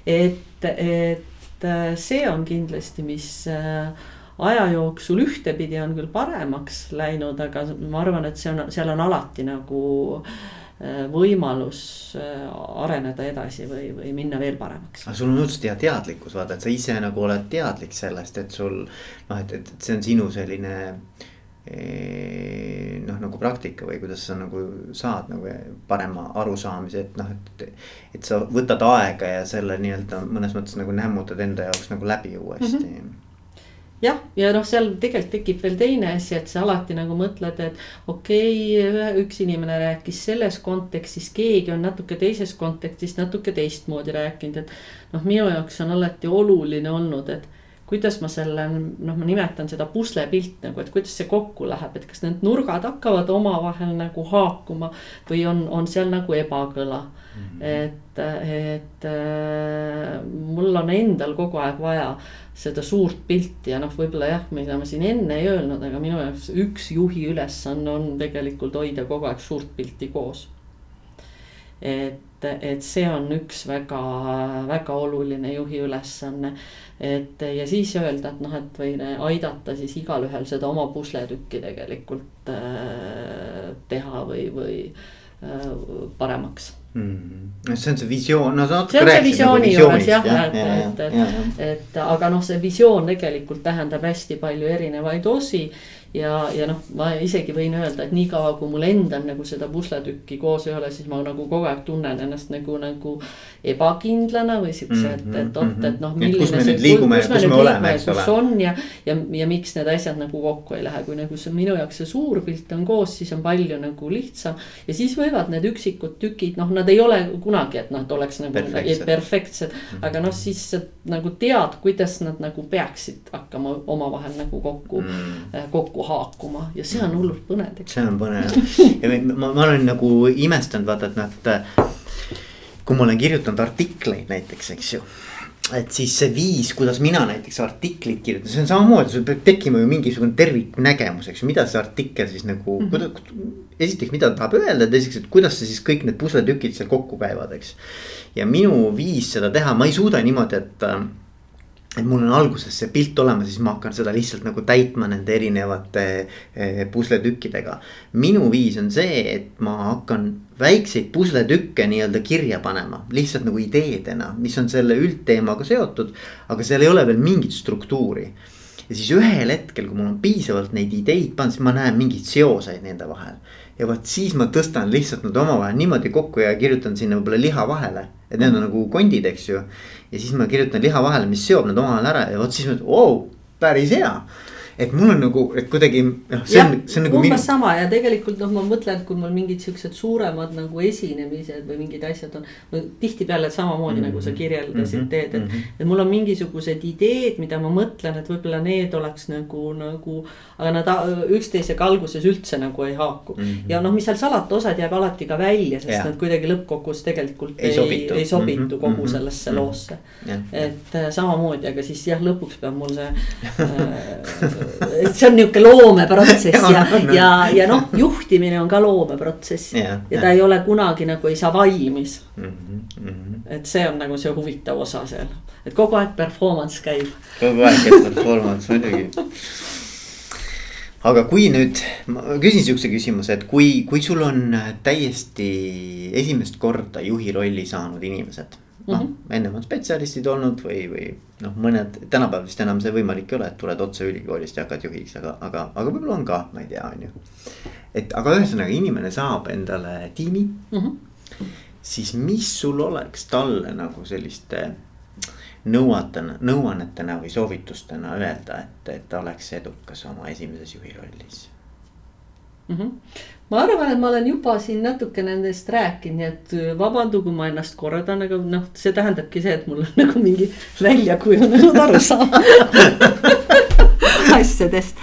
et, et äh, see on kindlasti, mis äh, aja jooksul ühtepidi on küll paremaks läinud, aga ma arvan, et see on, seal on alati nagu Äh, võimalus äh, areneda edasi või, või minna veel paremaks. aga sul on õudselt hea teadlikkus, vaata, et sa ise nagu oled teadlik sellest, et sul noh, et, et, et see on sinu selline eh, noh, nagu praktika või kuidas sa nagu saad nagu parema arusaamise, et noh, et. et sa võtad aega ja selle nii-öelda mõnes mõttes nagu nämmutad enda jaoks nagu läbi uuesti mm. -hmm jah, ja noh, seal tegelikult tekib veel teine asi, et sa alati nagu mõtled, et okei okay,, üks inimene rääkis selles kontekstis, keegi on natuke teises kontekstis natuke teistmoodi rääkinud, et. noh, minu jaoks on alati oluline olnud, et kuidas ma selle, noh, ma nimetan seda puslepilt nagu, et kuidas see kokku läheb, et kas need nurgad hakkavad omavahel nagu haakuma või on, on seal nagu ebakõla. Et, et äh, mul on endal kogu aeg vaja seda suurt pilti ja noh, võib-olla jah, mida ma siin enne ei öelnud, aga minu jaoks üks juhi ülesanne on tegelikult hoida kogu aeg suurt pilti koos. et, et see on üks väga-väga oluline juhi ülesanne. et ja siis öelda, et noh, et või aidata siis igalühel seda oma pusletükki tegelikult äh, teha või, või äh, paremaks mm.. see on see visioon, no sa natuke rääkisid nagu visioonist jah, jah, et, et, et, et aga noh, see visioon tegelikult tähendab hästi palju erinevaid osi ja, ja noh, ma isegi võin öelda, et niikaua kui mul endal nagu seda pusletükki koos ei ole, siis ma nagu kogu aeg tunnen ennast nagu, nagu ebakindlana või siukse, et, et oot, et noh. kus me nüüd liigume ja kus me oleme, eks ole. kus on ja, ja, ja miks need asjad nagu kokku ei lähe, kui nagu see minu jaoks see suur pilt on koos, siis on palju nagu lihtsam. ja siis võivad need üksikud tükid, noh, nad ei ole kunagi, et nad oleks nagu perfektsed, perfektsed, aga noh, siis sa nagu tead, kuidas nad nagu peaksid hakkama omavahel nagu kokku mm., kokku haakuma ja see on hullult põnev. see on põnev ja ma, ma olen nagu imestanud vaata, et et kui ma olen kirjutanud artikleid näiteks, eks ju et siis see viis, kuidas mina näiteks artiklit kirjutan, see on samamoodi, sul peab tekkima ju mingisugune terviknägemus, eks ju, mida see artikkel siis nagu mm, -hmm. kuidas. esiteks, mida ta tahab öelda, teiseks, et kuidas see siis kõik need pusletükid seal kokku käivad, eks. ja minu viis seda teha, ma ei suuda niimoodi, et et mul on alguses see pilt olemas, siis ma hakkan seda lihtsalt nagu täitma nende erinevate eh, pusletükkidega. minu viis on see, et ma hakkan väikseid pusletükke nii-öelda kirja panema, lihtsalt nagu ideedena, mis on selle üldteemaga seotud. aga seal ei ole veel mingit struktuuri. ja siis ühel hetkel, kui mul on piisavalt neid ideid pandud, siis ma näen mingeid seoseid nende vahel. ja vot siis ma tõstan lihtsalt nad omavahel niimoodi kokku ja kirjutan sinna võib-olla liha vahele et need on nagu kondid, eks ju. Ja siis ma kirjutan liha vahele, mis seob need omavahel ära ja vot siis ma ütlen, vau, päris hea et mul on nagu, et kuidagi noh, see on, see on nagu. umbes minu... sama ja tegelikult noh, ma mõtlen, et kui mul mingid siuksed suuremad nagu esinemised või mingid asjad on. tihtipeale samamoodi mm -hmm. nagu sa mhm. kirjeldasid mm, -hmm. teed, et mm, -hmm. et mul on mingisugused ideed, mida ma mõtlen, et võib-olla need oleks nagu, nagu. aga nad üksteisega alguses üldse nagu ei haaku mm. -hmm. ja noh, mis seal salata, osad jääb alati ka välja, sest yeah. nad kuidagi lõppkokkus tegelikult ei, ei sobitu, ei sobitu mm -hmm. kogu -hmm. sellesse mm -hmm. loosse et äh, samamoodi, aga siis jah, lõpuks peab mul see <laughs> äh, see on nihuke loomeprotsess ja, ja, ja noh, juhtimine on ka loomeprotsess ja, ja, ja ta ei ole kunagi nagu ei saa valmis mm. -hmm. et see on nagu see huvitav osa seal, et kogu aeg performance käib. kogu aeg käib performance muidugi aga kui nüüd, ma küsin sihukese küsimuse, et kui, kui sul on täiesti esimest korda juhi rolli saanud inimesed noh mm -hmm., ennem on spetsialistid olnud või, või noh, mõned tänapäeval vist enam see võimalik ei ole, et tuled otse ülikoolist ja hakkad juhiks, aga, aga, aga võib-olla on ka, ma ei tea, on ju. et aga ühesõnaga inimene saab endale tiimi mm. -hmm. siis mis sul oleks talle nagu selliste nõuatena, nõuannetena või soovitustena öelda, et, et ta oleks edukas oma esimeses juhi rollis mm? -hmm ma arvan, et ma olen juba siin natuke nendest rääkinud, nii et äh, vabandu, kui ma ennast kordan, aga noh, see tähendabki see, et mul on <laughs> nagu mingi välja kujunenud arusaam <laughs> asjadest.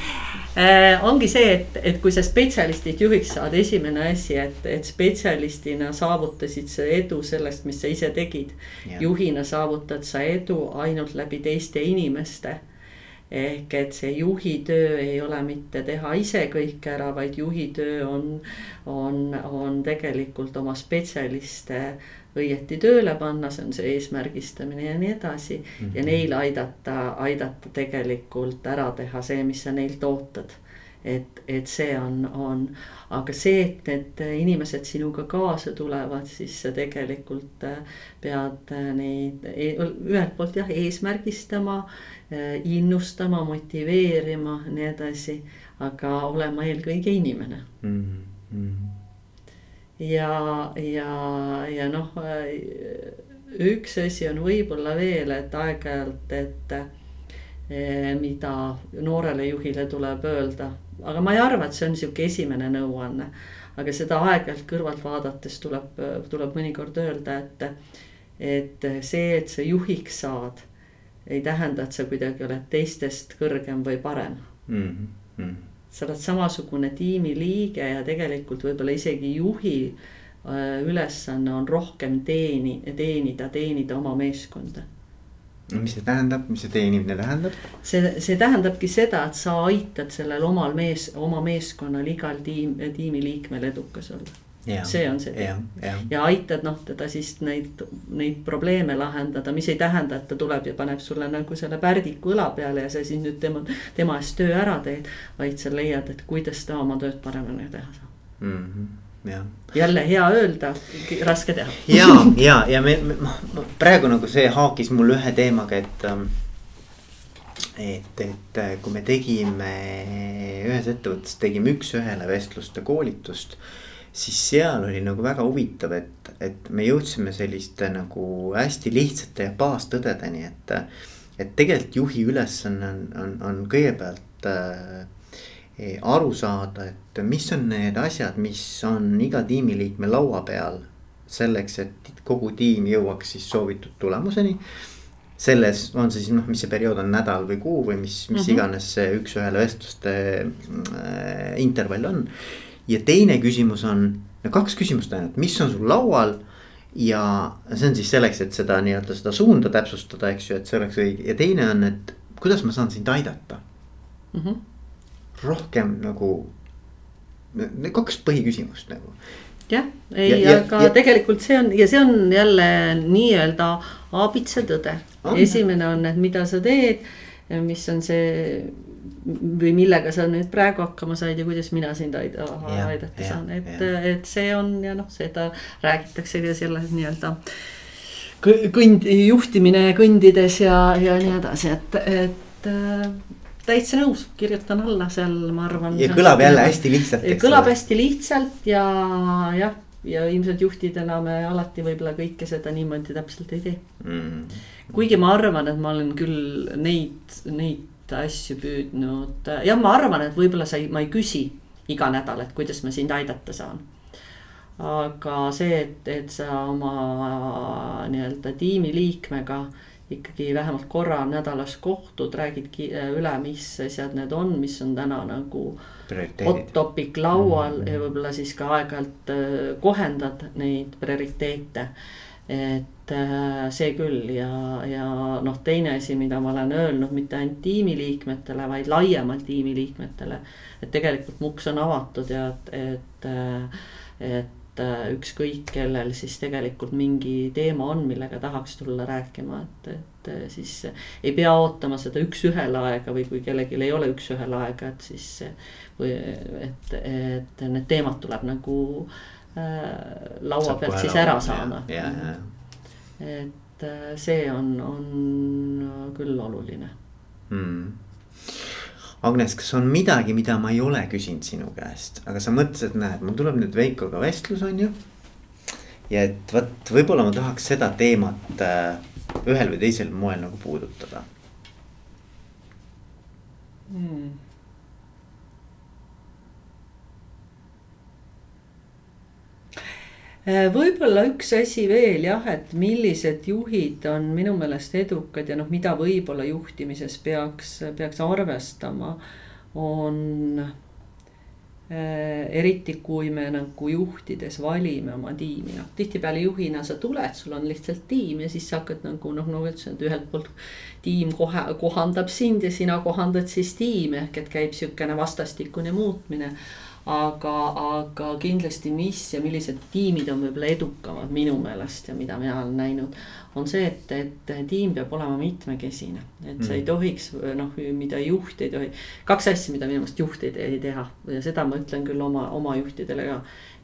äh, ongi see, et, et kui sa spetsialistid juhiks saad, esimene asi, et, et spetsialistina saavutasid sa edu sellest, mis sa ise tegid. juhina saavutad sa edu ainult läbi teiste inimeste ehk et see juhi töö ei ole mitte teha ise kõike ära, vaid juhi töö on, on, on tegelikult oma spetsialiste õieti tööle panna, see on see eesmärgistamine ja nii edasi mm. -hmm. ja neil aidata, aidata tegelikult ära teha see, mis sa neilt ootad. et, et see on, on, aga see, et need inimesed sinuga kaasa tulevad, siis sa tegelikult pead neid e-, ühelt poolt jah, eesmärgistama Äh, innustama, motiveerima, nii edasi, aga olema eelkõige inimene mm. -hmm. ja, ja, ja noh, äh, üks asi on võib-olla veel, et aeg-ajalt, et äh, mida noorele juhile tuleb öelda, aga ma ei arva, et see on sihuke esimene nõuanne. aga seda aeg-ajalt kõrvalt vaadates tuleb, tuleb mõnikord öelda, et, et see, et sa juhiks saad ei tähenda, et sa kuidagi oled teistest kõrgem või parem mm. -hmm. sa oled samasugune tiimiliige ja tegelikult võib-olla isegi juhi äh, ülesanne on rohkem teeni, teenida, teenida oma meeskonda. Mis see tähendab, mis see teenimine tähendab? see, see tähendabki seda, et sa aitad sellel omal mees, oma meeskonnal igal tiim, tiimiliikmel edukas olla see on see ja, ja. ja aitad noh teda siis neid, neid probleeme lahendada, mis ei tähenda, et ta tuleb ja paneb sulle nagu selle pärdiku õla peale ja sa siis nüüd tema, tema eest töö ära teed. vaid sa leiad, et kuidas ta oma tööd paremini teha saab mm. -hmm ja. jälle hea öelda, raske teha. ja, ja, ja me, me praegu nagu see haakis mul ühe teemaga, et. Ähm, et, et kui me tegime ühes ettevõttes tegime üks-ühele vestluste koolitust siis seal oli nagu väga huvitav, et, et me jõudsime selliste nagu hästi lihtsate ja baastõdedeni, et. et tegelikult juhi ülesanne on, on, on kõigepealt äh, aru saada, et mis on need asjad, mis on iga tiimiliikme laua peal. selleks, et kogu tiim jõuaks siis soovitud tulemuseni selles on siis noh, mis see periood on nädal või kuu või mis, mis mm -hmm. iganes see üks-ühele vestluste äh, intervall on ja teine küsimus on, no kaks küsimust ainult, mis on sul laual ja see on siis selleks, et seda nii-öelda seda suunda täpsustada, eks ju, et see oleks õige ja teine on, et kuidas ma saan sind aidata mm. -hmm. Rohkem nagu, kaks põhiküsimust nagu. jah, ei, aga ja, tegelikult see on ja see on jälle nii-öelda aabitsatõde. esimene on, et mida sa teed, mis on see või millega sa nüüd praegu hakkama said ja kuidas mina sind aida, aidata saan, et, et see on ja noh, seda räägitakse ka selles nii-öelda kõnd, juhtimine kõndides ja, ja nii edasi, et, et täitsa nõus, kirjutan alla seal, ma arvan. ja kõlab jälle hästi lihtsalt. kõlab hästi lihtsalt ja jah, ja ilmselt juhtidena me alati võib-olla kõike seda niimoodi täpselt ei tee mm.. kuigi ma arvan, et ma olen küll neid, neid asju püüdnud, jah, ma arvan, et võib-olla sa ei, ma ei küsi iga nädal, et kuidas ma sind aidata saan. aga see, et, et sa oma nii-öelda tiimiliikmega ikkagi vähemalt korra nädalas kohtud, räägidki üle, mis asjad need on, mis on täna nagu hot topic laual mm -hmm. ja võib-olla siis ka aeg-ajalt äh, kohendad neid prioriteete et äh, see küll ja, ja noh, teine asi, mida ma olen öelnud mitte ainult tiimiliikmetele, vaid laiemalt tiimiliikmetele. et tegelikult mu uks on avatud ja et, et, äh, et äh, ükskõik kellel siis tegelikult mingi teema on, millega tahaks tulla rääkima, et, et siis ei pea ootama seda üks-ühele aega või kui kellelgi ei ole üks-ühele aega, et siis. või et, et need teemad tuleb nagu Äh, laua pealt siis ära saama. et äh, see on, on küll oluline hmm.. Agnes, kas on midagi, mida ma ei ole küsinud sinu käest, aga sa mõtlesid, näed, mul tuleb nüüd Veikoga vestlus, on ju. ja et vot, võib-olla ma tahaks seda teemat äh, ühel või teisel moel nagu puudutada. Hmm võib-olla üks asi veel jah, et millised juhid on minu meelest edukad ja noh, mida võib-olla juhtimises peaks, peaks arvestama. on Äh, eriti kui me nagu juhtides valime oma tiimi, noh tihtipeale juhina sa tuled, sul on lihtsalt tiim ja siis sa hakkad nagu noh, nagu ütlesin, et ühelt poolt. tiim kohe kohandab sind ja sina kohandad siis tiimi ehk et käib sihukene vastastikune muutmine aga, aga kindlasti, mis ja millised tiimid on võib-olla edukamad minu meelest ja mida mina olen näinud. on see, et, et tiim peab olema mitmekesine, et mm. sa ei mm. tohiks noh, mida juht ei tohi. kaks asja, mida minu meelest juht ei, ei teha ja seda ma ütlen küll oma, oma juhtidele ka.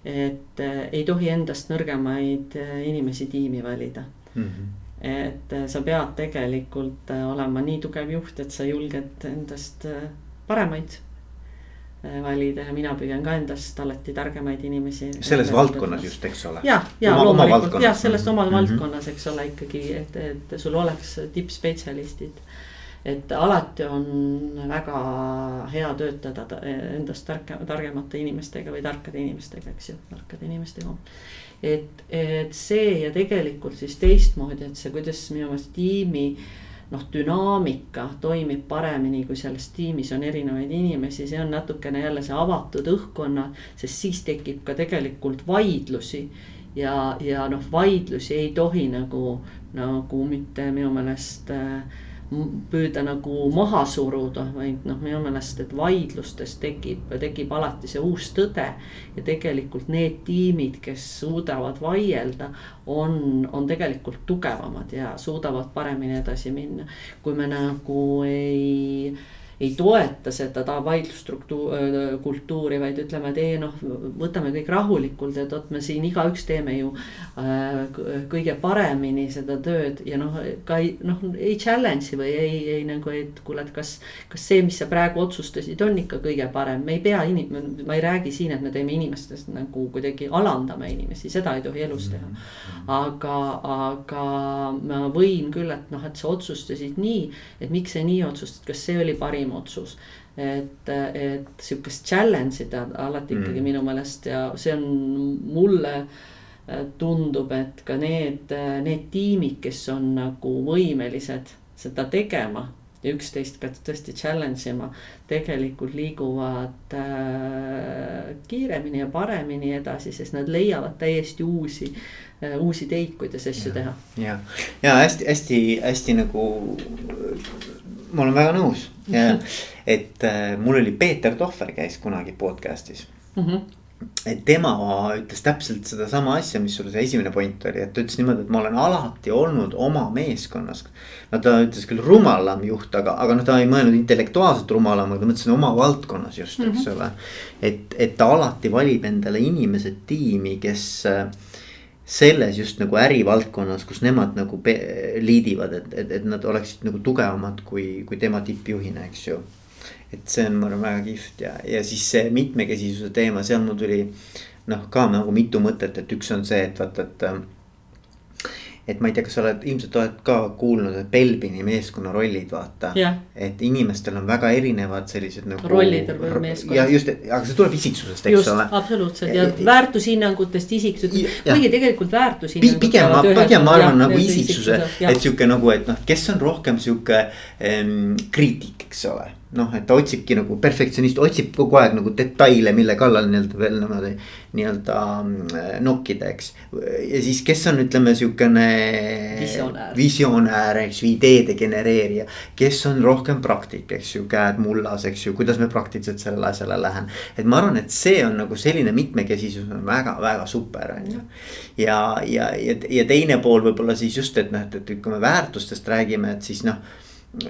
et äh, ei tohi endast nõrgemaid äh, inimesi tiimi valida mm. -hmm et äh, sa pead tegelikult olema nii tugev juht, et sa julged endast paremaid valida ja mina püüan ka endast alati targemaid inimesi. selles valdkonnas just, eks ole. ja, ja loomulikult jah, selles omas mm -hmm. valdkonnas, eks ole ikkagi, et, et sul oleks tippspetsialistid. et alati on väga hea töötada endast tarka, targemate inimestega või tarkade inimestega, eks ju, tarkade inimestega. et, et see ja tegelikult siis teistmoodi, et see, kuidas minu meelest tiimi äh, noh, dünaamika toimib paremini, kui selles tiimis on erinevaid inimesi, see on natukene jälle see avatud õhkkonna, sest siis tekib ka tegelikult vaidlusi. ja, ja noh, vaidlusi ei tohi nagu, nagu mitte minu meelest äh, püüda nagu maha suruda, vaid noh, minu meelest, et vaidlustes tekib, tekib alati see uus tõde. ja tegelikult need tiimid, kes suudavad vaielda, on, on tegelikult tugevamad ja suudavad paremini edasi minna. kui me nagu ei ei toeta seda ta vaidlusstruktuuri, kultuuri, vaid ütleme, et ei noh, võtame kõik rahulikult, et vot me siin igaüks teeme ju äh, kõige paremini seda tööd ja noh, ka ei noh, ei challenge'i või ei, ei nagu, et kuule, et kas. kas see, mis sa praegu otsustasid, on ikka kõige parem, me ei pea inim-, ma ei räägi siin, et me teeme inimestest nagu kuidagi alandame inimesi, seda ei tohi elus teha. aga, aga ma võin küll, et noh, et sa otsustasid nii, et miks sa nii otsustasid, kas see oli parim parim otsus. et, et sihukest challenge ida alati mm. ikkagi minu meelest ja see on mulle äh, tundub, et ka need, need tiimid, kes on nagu võimelised seda tegema ja üksteist ka tõesti challenge ima, tegelikult liiguvad äh, kiiremini ja paremini edasi, sest nad leiavad täiesti uusi äh,, uusi teid, kuidas asju ja, teha. ja, ja hästi-hästi-hästi nagu ma olen väga nõus ja <laughs> et äh, mul oli Peeter Tohver käis kunagi podcast'is mm. -hmm et tema ütles täpselt sedasama asja, mis sul see esimene point oli, et ta ütles niimoodi, et ma olen alati olnud oma meeskonnas. no ta ütles küll rumalam juht, aga, aga noh, ta ei mõelnud intellektuaalselt rumalam, aga ta mõtles oma valdkonnas just, eks mm -hmm. ole. et, et ta alati valib endale inimesed tiimi, kes äh, selles just nagu ärivaldkonnas, kus nemad nagu liidivad, et, et, et nad oleksid nagu tugevamad kui, kui tema tippjuhina, eks ju. et see on, ma arvan, väga kihvt ja, ja siis see mitmekesisuse teema, seal mul tuli noh, ka nagu mitu mõtet, et üks on see, et vaata, et et ma ei tea, kas sa oled, ilmselt oled ka kuulnud, et Belbini meeskonna rollid, vaata. et inimestel on väga erinevad sellised nagu. rollid on meeskonnas. ja just, aga see tuleb isiksusest, eks just, ole. absoluutselt ja, ja väärtushinnangutest, isiksusest, kuigi tegelikult väärtushinnangud. pigem ma, pigem ma arvan nagu isiksuse, et sihuke nagu, et noh, kes on rohkem sihuke ähm, kriitik, eks ole noh, et ta otsibki nagu perfektsionist, otsib kogu aeg nagu detaile, mille kallal nii-öelda veel niimoodi nii-öelda mm, nokkida, eks. ja siis, kes on, ütleme visionäär. visionäär, eks ju, ideede genereerija. kes on rohkem praktik, eks ju, käed mullas, eks ju, kuidas me praktiliselt sellele asjale lähen. et ma arvan, et see on nagu selline mitmekesisus on väga-väga super, on ju. ja, ja, ja, ja teine pool võib-olla siis just, et noh, et, et kui me väärtustest räägime, et siis noh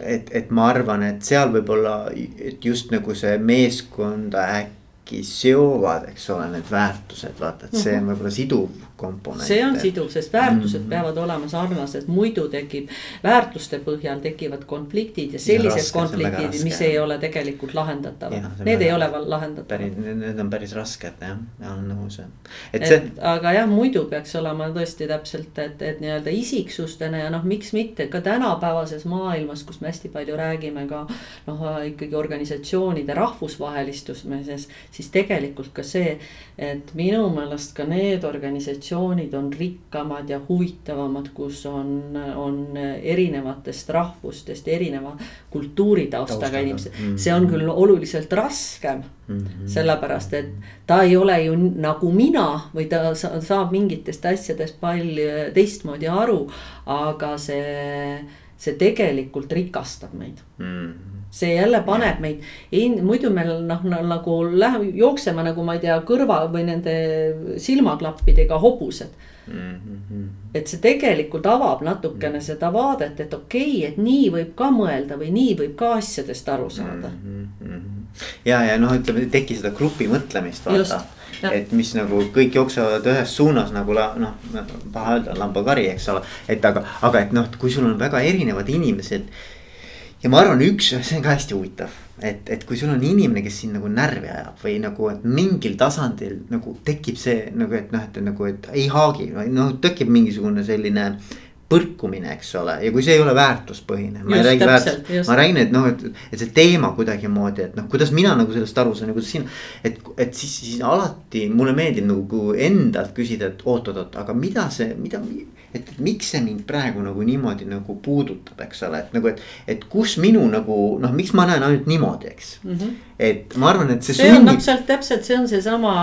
et, et ma arvan, et seal võib-olla, et just nagu see meeskonda äkki seovad, eks ole, need väärtused, vaata, et see on mhm. võib-olla siduv komponent. see on siduv, sest väärtused mm -hmm. peavad olema sarnased, muidu tekib, väärtuste põhjal tekivad konfliktid ja sellised raske, konfliktid, mis ei ole tegelikult lahendatavad. Need ei ole lahendatavad. Need on päris rasked jah, ja olen nõus jah. et, et see. aga jah, muidu peaks olema tõesti täpselt, et, et nii-öelda isiksustena ja noh, miks mitte ka tänapäevases maailmas, kus me hästi palju räägime ka. noh, ikkagi organisatsioonide rahvusvahelistumises, siis tegelikult ka see, et minu meelest ka need organisatsioonid on rikkamad ja huvitavamad, kus on, on erinevatest rahvustest, erineva kultuuritaustaga inimesed mm. -hmm. see on küll oluliselt raskem mm, -hmm. sellepärast et ta ei ole ju nagu mina või ta saab mingitest asjadest palju teistmoodi aru, aga see see tegelikult rikastab meid mm. See jälle paneb meid, muidu meil noh, nagu läheb, jookseme nagu ma ei tea, kõrva või nende silmaklappidega hobused mm. -hmm. et see tegelikult avab natukene mm. seda vaadet, et okei okay,, et nii võib ka mõelda või nii võib ka asjadest aru saada mm. -hmm. ja, ja noh, ütleme, ei teki seda grupi mõtlemist, vaata et mis nagu kõik jooksevad ühes suunas nagu noh, paha öelda, lambakari, eks ole. et aga, aga et noh, kui sul on väga erinevad inimesed. Ja ma arvan, üks, see on ka hästi huvitav, et, et kui sul on inimene, kes sind nagu närvi ajab või nagu, et mingil tasandil nagu tekib see nagu, et noh, et nagu, et ei haagi, noh tekib mingisugune selline põrkumine, eks ole, ja kui see ei ole väärtuspõhine. ma ei räägi väärtust, ma räägin, et noh, et, et see teema kuidagimoodi, et noh, kuidas mina nagu sellest aru saan ja kuidas sina. et, et siis, siis alati mulle meeldib nagu endalt küsida, et oot-oot-oot, aga mida see, mida, et, et miks see mind praegu nagu niimoodi nagu puudutab, eks ole, et nagu, et. et kus minu nagu noh, miks ma näen ainult niimoodi, eks mm. -hmm. et ma arvan, et see. see sunnib... on täpselt, täpselt, see on seesama,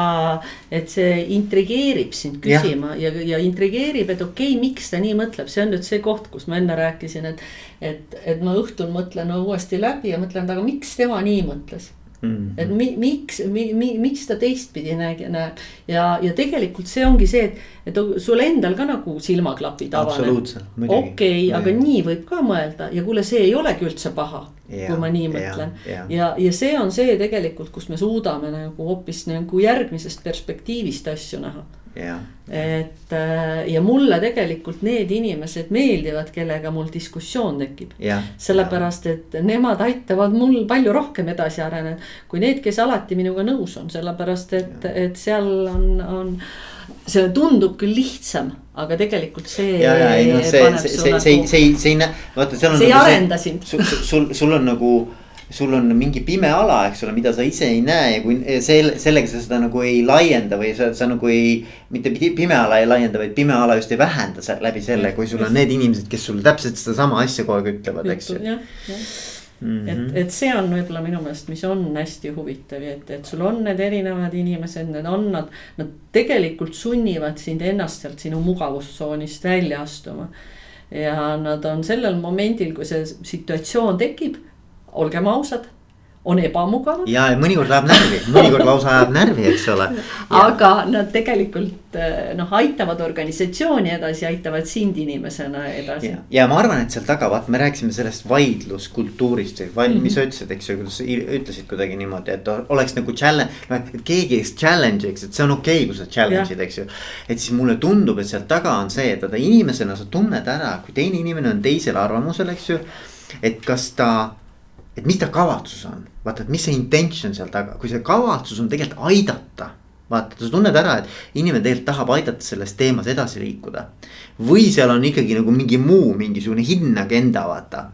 et see intrigeerib sind küsima ja, ja, ja intrigeerib, et okei okay,, miks ta nii mõtleb, see on nüüd see koht, kus ma enne rääkisin, et. et, et ma õhtul mõtlen uuesti läbi ja mõtlen, aga miks tema nii mõtles Mm -hmm. et mi, miks mi,, mi, miks ta teistpidi näeb, näeb ja, ja tegelikult see ongi see, et, et sul endal ka nagu silmaklapid avanevad. okei okay,, aga nii võib ka mõelda ja kuule, see ei olegi üldse paha. kui ma nii mõtlen ja, ja, ja, ja see on see tegelikult, kus me suudame nagu hoopis nagu järgmisest perspektiivist asju näha et äh, ja mulle tegelikult need inimesed meeldivad, kellega mul diskussioon tekib. sellepärast, et nemad aitavad mul palju rohkem edasi areneda kui need, kes alati minuga nõus on, sellepärast et, et seal on, on see tundub küll lihtsam, aga tegelikult see. ja, ja ei noh, see, see, see, see, see, see, see ei näe, vaata, seal on. see ei nagu arenda sind. sul, sul, sul on nagu sul on mingi pime ala, eks ole, mida sa ise ei näe ja kui selle, sellega sa seda nagu ei laienda või sa, sa nagu ei. mitte pime ala ei laienda, vaid pime ala just ei vähenda läbi selle, kui sul on need inimesed, kes sulle täpselt sedasama asja kogu aeg ütlevad, eks ju. Mm -hmm. et, et see on võib-olla minu meelest, mis on hästi huvitav, et, et sul on need erinevad inimesed, need on nad. Nad tegelikult sunnivad sind ennast sealt sinu mugavustsoonist välja astuma. ja nad on sellel momendil, kui see situatsioon tekib olgem ausad, on ebamugav. ja mõnikord ajab närvi, mõnikord lausa ajab närvi, eks ole. aga nad tegelikult eh, noh, aitavad organisatsiooni edasi, aitavad sind inimesena edasi. ja ma arvan, et seal taga, vaata, me rääkisime sellest vaidluskultuurist, vaid mm -hmm. mis sa ütlesid, eks ju, kuidas sa ütlesid kuidagi niimoodi, et oleks nagu challenge, noh, et keegi eks challenge'iks, et see on okei okay,, kui sa challenge'id, eks ju. et siis mulle tundub, et sealt taga on see, et vaata inimesena sa tunned ära, kui teine inimene on teisel arvamusel, eks ju. et kas ta et mis ta kavatsus on, vaata, et mis see intention seal taga, kui see kavatsus on tegelikult aidata. Vaata, sa tunned ära, et inimene tegelikult tahab aidata selles teemas edasi liikuda. või seal on ikkagi nagu mingi muu mingisugune hidden agenda, vaata.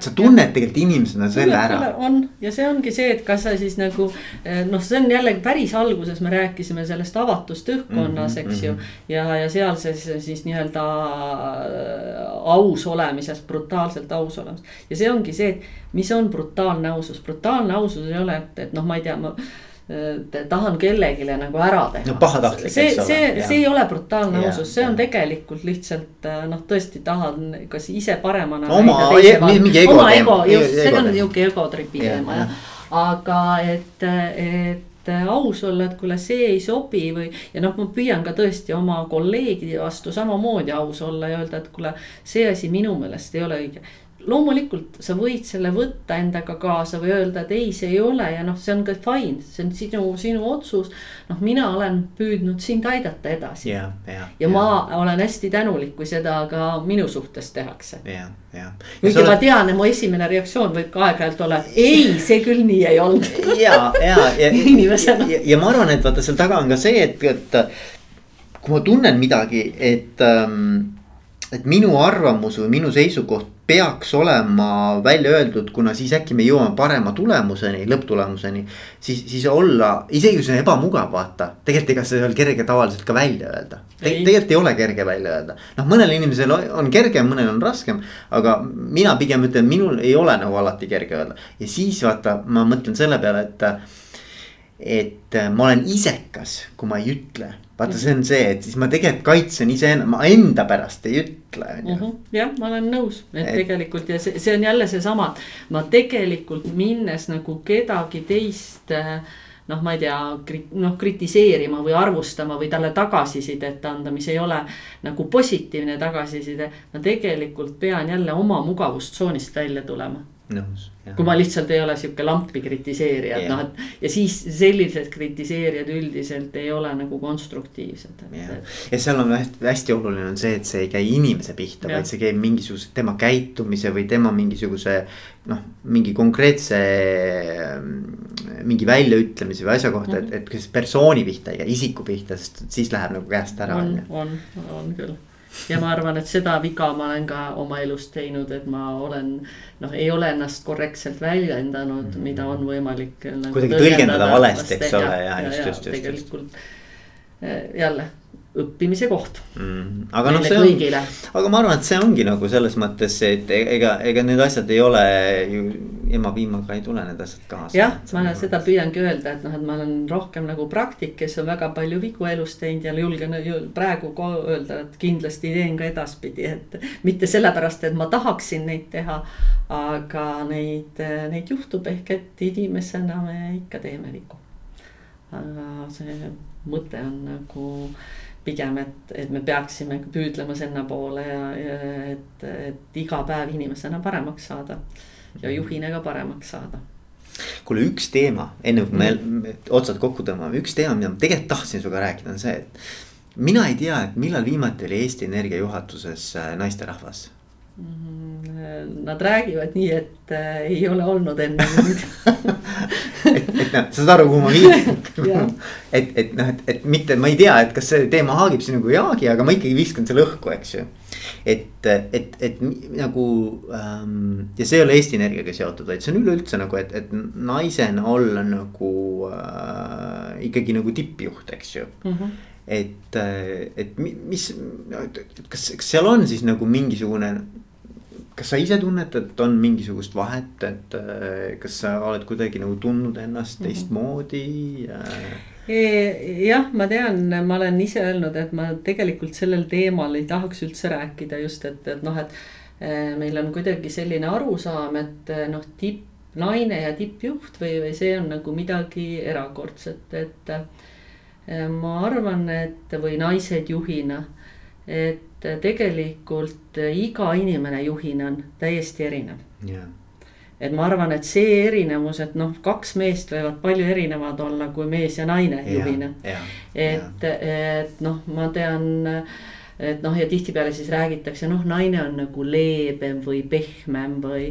sa tunned ja. tegelikult inimesena selle ära. on ja see ongi see, et kas sa siis nagu eh, noh, see on jällegi päris alguses me rääkisime sellest avatust õhkkonnas mm, -hmm, eks ju. Mhm. ja, ja seal siis, siis nii-öelda äh, aus olemisest, brutaalselt aus olemisest ja see ongi see, et mis on brutaalne ausus, brutaalne ausus ei ole, et, et noh, ma ei tea, ma tahan kellelegi nagu ära teha. no pahatahtlik, eks ole. see, see ei ole brutaalne ja, ausus, see ja. on tegelikult lihtsalt noh, tõesti tahan kas ise paremana no,. oma, mingi ego. oma ego, just, see on nihuke egotripi teema jah. aga et, et aus olla, et kuule, see ei sobi või. ja noh, ma püüan ka tõesti oma kolleegide vastu samamoodi aus olla ja öelda, et kuule, see asi minu meelest ei ole õige loomulikult sa võid selle võtta endaga kaasa või öelda, et ei, see ei ole ja noh, see on ka fine, see on sinu, sinu otsus. noh, mina olen püüdnud sind aidata edasi. ja, ja, ja ma olen hästi tänulik, kui seda ka minu suhtes tehakse. kuigi ma tean, et mu esimene reaktsioon võib ka aeg-ajalt olla, et ei, see küll nii ei olnud. ja, ja, <laughs> ja inimesena. Ja, ja ma arvan, et vaata seal taga on ka see, et, et kui ma tunnen midagi, et ähm, et minu arvamus või minu seisukoht peaks olema välja öeldud, kuna siis äkki me jõuame parema tulemuseni, lõpptulemuseni. siis, siis olla, isegi kui see on ebamugav, vaata, tegelikult ega see ei ole kerge tavaliselt ka välja öelda Te,. tegelikult ei ole kerge välja öelda, noh, mõnel inimesel on kergem, mõnel on raskem. aga mina pigem ütlen, minul ei ole nagu alati kerge öelda ja siis vaata, ma mõtlen selle peale, et et ma olen isekas, kui ma ei ütle vaata, see on see, et siis ma tegelikult kaitsen iseenda, ma enda pärast ei ütle, on ju. Mhm. jah, ma olen nõus, et tegelikult ja see, see on jälle seesama, ma tegelikult minnes nagu kedagi teist noh, ma ei tea, noh kritiseerima või arvustama või talle tagasisidet anda, mis ei ole nagu positiivne tagasiside. ma tegelikult pean jälle oma mugavustsoonist välja tulema nõus. kui ma lihtsalt ei ole sihuke lampi kritiseerija, et noh, et ja siis sellised kritiseerijad üldiselt ei ole nagu konstruktiivsed. ja seal on hästi, hästi oluline on see, et see ei käi inimese pihta, vaid see käib mingisuguse tema käitumise või tema mingisuguse. noh, mingi konkreetse mingi väljaütlemise või asja kohta mm, -hmm. et, et kas persooni pihta ei käi, isiku pihta, sest siis läheb nagu käest ära. on, on, on küll ja ma arvan, et seda viga ma olen ka oma elus teinud, et ma olen noh, ei ole ennast korrektselt väljendanud, mhm. mida on võimalik nagu. kuidagi tõlgendada valesti, eks ole, ja just, just, just. tegelikult eh, jälle õppimise koht mm,. aga noh, see on, aga ma arvan, et see ongi nagu selles mõttes, et e-, ega, ega need asjad ei ole ju ema piimaga ei tule need asjad kaasa. jah, ma nagu seda püüangi öelda, et noh, et ma olen rohkem nagu praktik, kes on väga palju vigu elus teinud ja julgen praegu öelda, et kindlasti teen ka edaspidi, et. mitte sellepärast, et ma tahaksin neid teha, aga neid, neid juhtub ehk et inimesena me ikka teeme vigu. aga see mõte on nagu pigem, et, et me peaksime püüdlema sinnapoole ja, ja et, et iga päev inimesena paremaks saada ja mhm. juhina ka paremaks saada kuule, üks teema, enne kui me mm. otsad kokku tõmbame, üks teema, mida ma tegelikult tahtsin sinuga rääkida, on see, et. mina ei tea, et millal viimati oli Eesti Energia juhatuses äh, naisterahvas mm,. Nad räägivad nii, et äh, ei ole olnud enne <laughs> mind et, et noh, saad aru, kuhu ma viitan <laughs> et, et noh, et, et mitte, ma ei tea, et kas see teema haagib sinuga ei haagi, aga ma ikkagi viskan selle õhku, eks ju. et, et, et nagu ähm, ja see ei ole Eesti Energiaga seotud, vaid see on üleüldse nagu, et, et naisena olla nagu äh, ikkagi nagu tippjuht, eks ju mm. -hmm et, et mis, kas, kas seal on siis nagu mingisugune kas sa ise tunned, et on mingisugust vahet, et äh, kas sa oled kuidagi nagu tundnud ennast mhm. teistmoodi e,? jah, ma tean, ma olen ise öelnud, et ma tegelikult sellel teemal ei tahaks üldse rääkida just, et, et noh, et e, meil on kuidagi selline arusaam, et noh, tipp, naine ja tippjuht või, või see on nagu midagi erakordset, et ma arvan, et või naised juhina, et tegelikult iga inimene juhina on täiesti erinev yeah. et ma arvan, et see erinevus, et noh, kaks meest võivad palju erinevad olla kui mees ja naine yeah, juhina yeah,. et et noh, ma tean et noh, ja tihtipeale siis räägitakse, noh, naine on nagu leebem või pehmem või.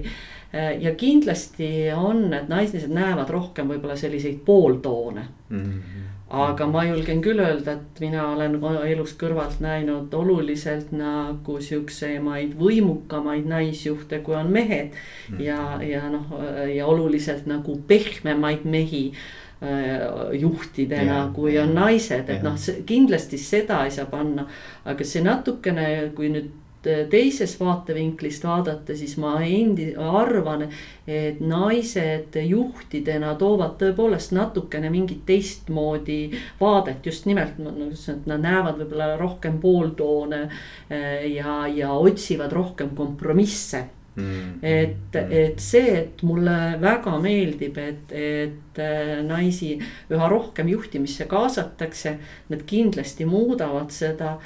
ja kindlasti on, et naised näevad rohkem võib-olla selliseid pooltoone mm. -hmm aga ma julgen küll öelda, et mina olen elus kõrvalt näinud oluliselt nagu siuksemaid võimukamaid naisjuhte, kui on mehed. Mhm. ja, ja noh, ja oluliselt nagu pehmemaid mehi äh, juhtidena, kui on naised, et noh, kindlasti seda ei saa panna. aga see natukene, kui nüüd teisest vaatevinklist vaadata, siis ma endi-, arvan, et naised juhtidena toovad tõepoolest natukene mingit teistmoodi vaadet, just nimelt, et nad näevad võib-olla rohkem pooltoone eh, ja, ja otsivad rohkem kompromisse. Mm, et, et see, et mulle väga meeldib, et, et eh, naisi üha rohkem juhtimisse kaasatakse, need kindlasti muudavad seda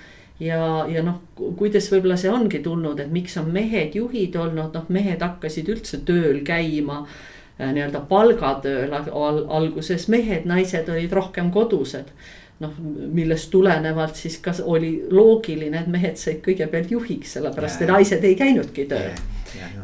ja, ja noh, kuidas võib-olla see ongi tulnud, et miks on mehed juhid olnud, noh, mehed hakkasid üldse tööl käima äh, nii-öelda palgatööl al alguses mehed, naised olid rohkem kodused. noh, millest tulenevalt siis kas oli loogiline, et mehed said kõigepealt juhiks, sellepärast et naised ei käinudki tööl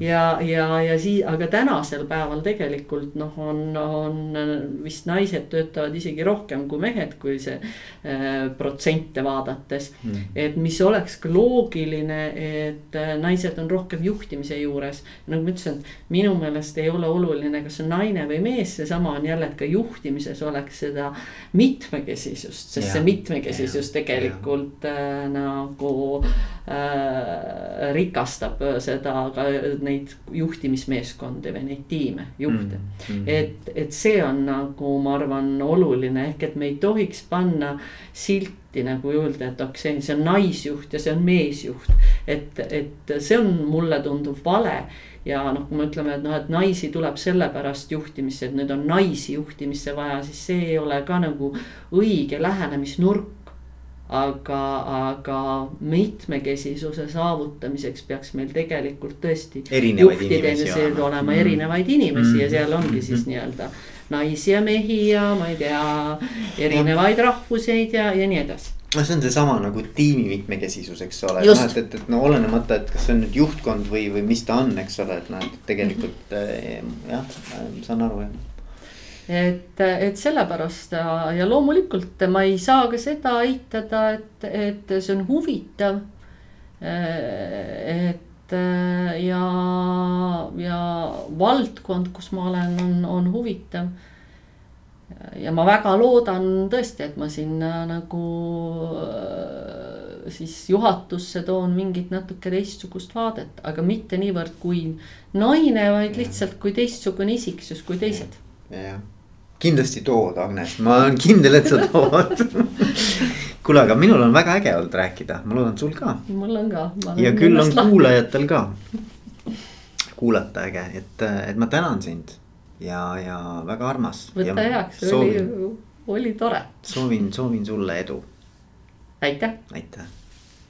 ja, ja, ja siis, aga tänasel päeval tegelikult noh, on, on vist naised töötavad isegi rohkem kui mehed, kui see äh, protsente vaadates. Mm.. et mis oleks ka loogiline, et äh, naised on rohkem juhtimise juures. nagu ma ütlesin, minu meelest ei ole oluline, kas on naine või mees, seesama on jälle, et ka juhtimises oleks seda mitmekesisust, sest ja, see mitmekesisus ja, tegelikult ja. Äh, nagu äh, rikastab seda ka neid juhtimismeeskondi või neid tiime, juhte mm. -hmm. et, et see on nagu ma arvan oluline, ehk et me ei tohiks panna silti nagu juurde, et ok, see, see on naisjuht ja see on meesjuht. et, et see on, mulle tundub vale ja noh, kui me ütleme, et noh, et naisi tuleb sellepärast juhtimisse, et nüüd on naisi juhtimisse vaja, siis see ei ole ka nagu õige lähenemisnurk aga, aga mitmekesisuse saavutamiseks peaks meil tegelikult tõesti. olema mm. erinevaid inimesi mm. ja seal ongi siis mm. nii-öelda naisi ja mehi ja ma ei tea, erinevaid rahvuseid ja, ja nii edasi no see on seesama nagu tiimi mitmekesisus, eks ole, noh et, et, et no olenemata, et kas see on nüüd juhtkond või, või mis ta on, eks ole, et noh, et tegelikult mm -hmm. jah, saan aru jah et, et sellepärast ja, ja loomulikult ma ei saa ka seda eitada, et, et see on huvitav. et ja, ja valdkond, kus ma olen, on, on huvitav. ja ma väga loodan tõesti, et ma sinna nagu siis juhatusse toon mingit natuke teistsugust vaadet, aga mitte niivõrd kui naine, vaid lihtsalt kui teistsugune isiksus kui teised. jah kindlasti tood, Agnes, ma olen kindel, et sa tood <laughs> kuule, aga minul on väga äge olnud rääkida, ma loodan, sul ka. mul on ka. ja küll on kuulajatel ka. kuulata äge, et, et ma tänan sind ja, ja väga armas. võta heaks, oli, oli tore. soovin, soovin sulle edu. aitäh. aitäh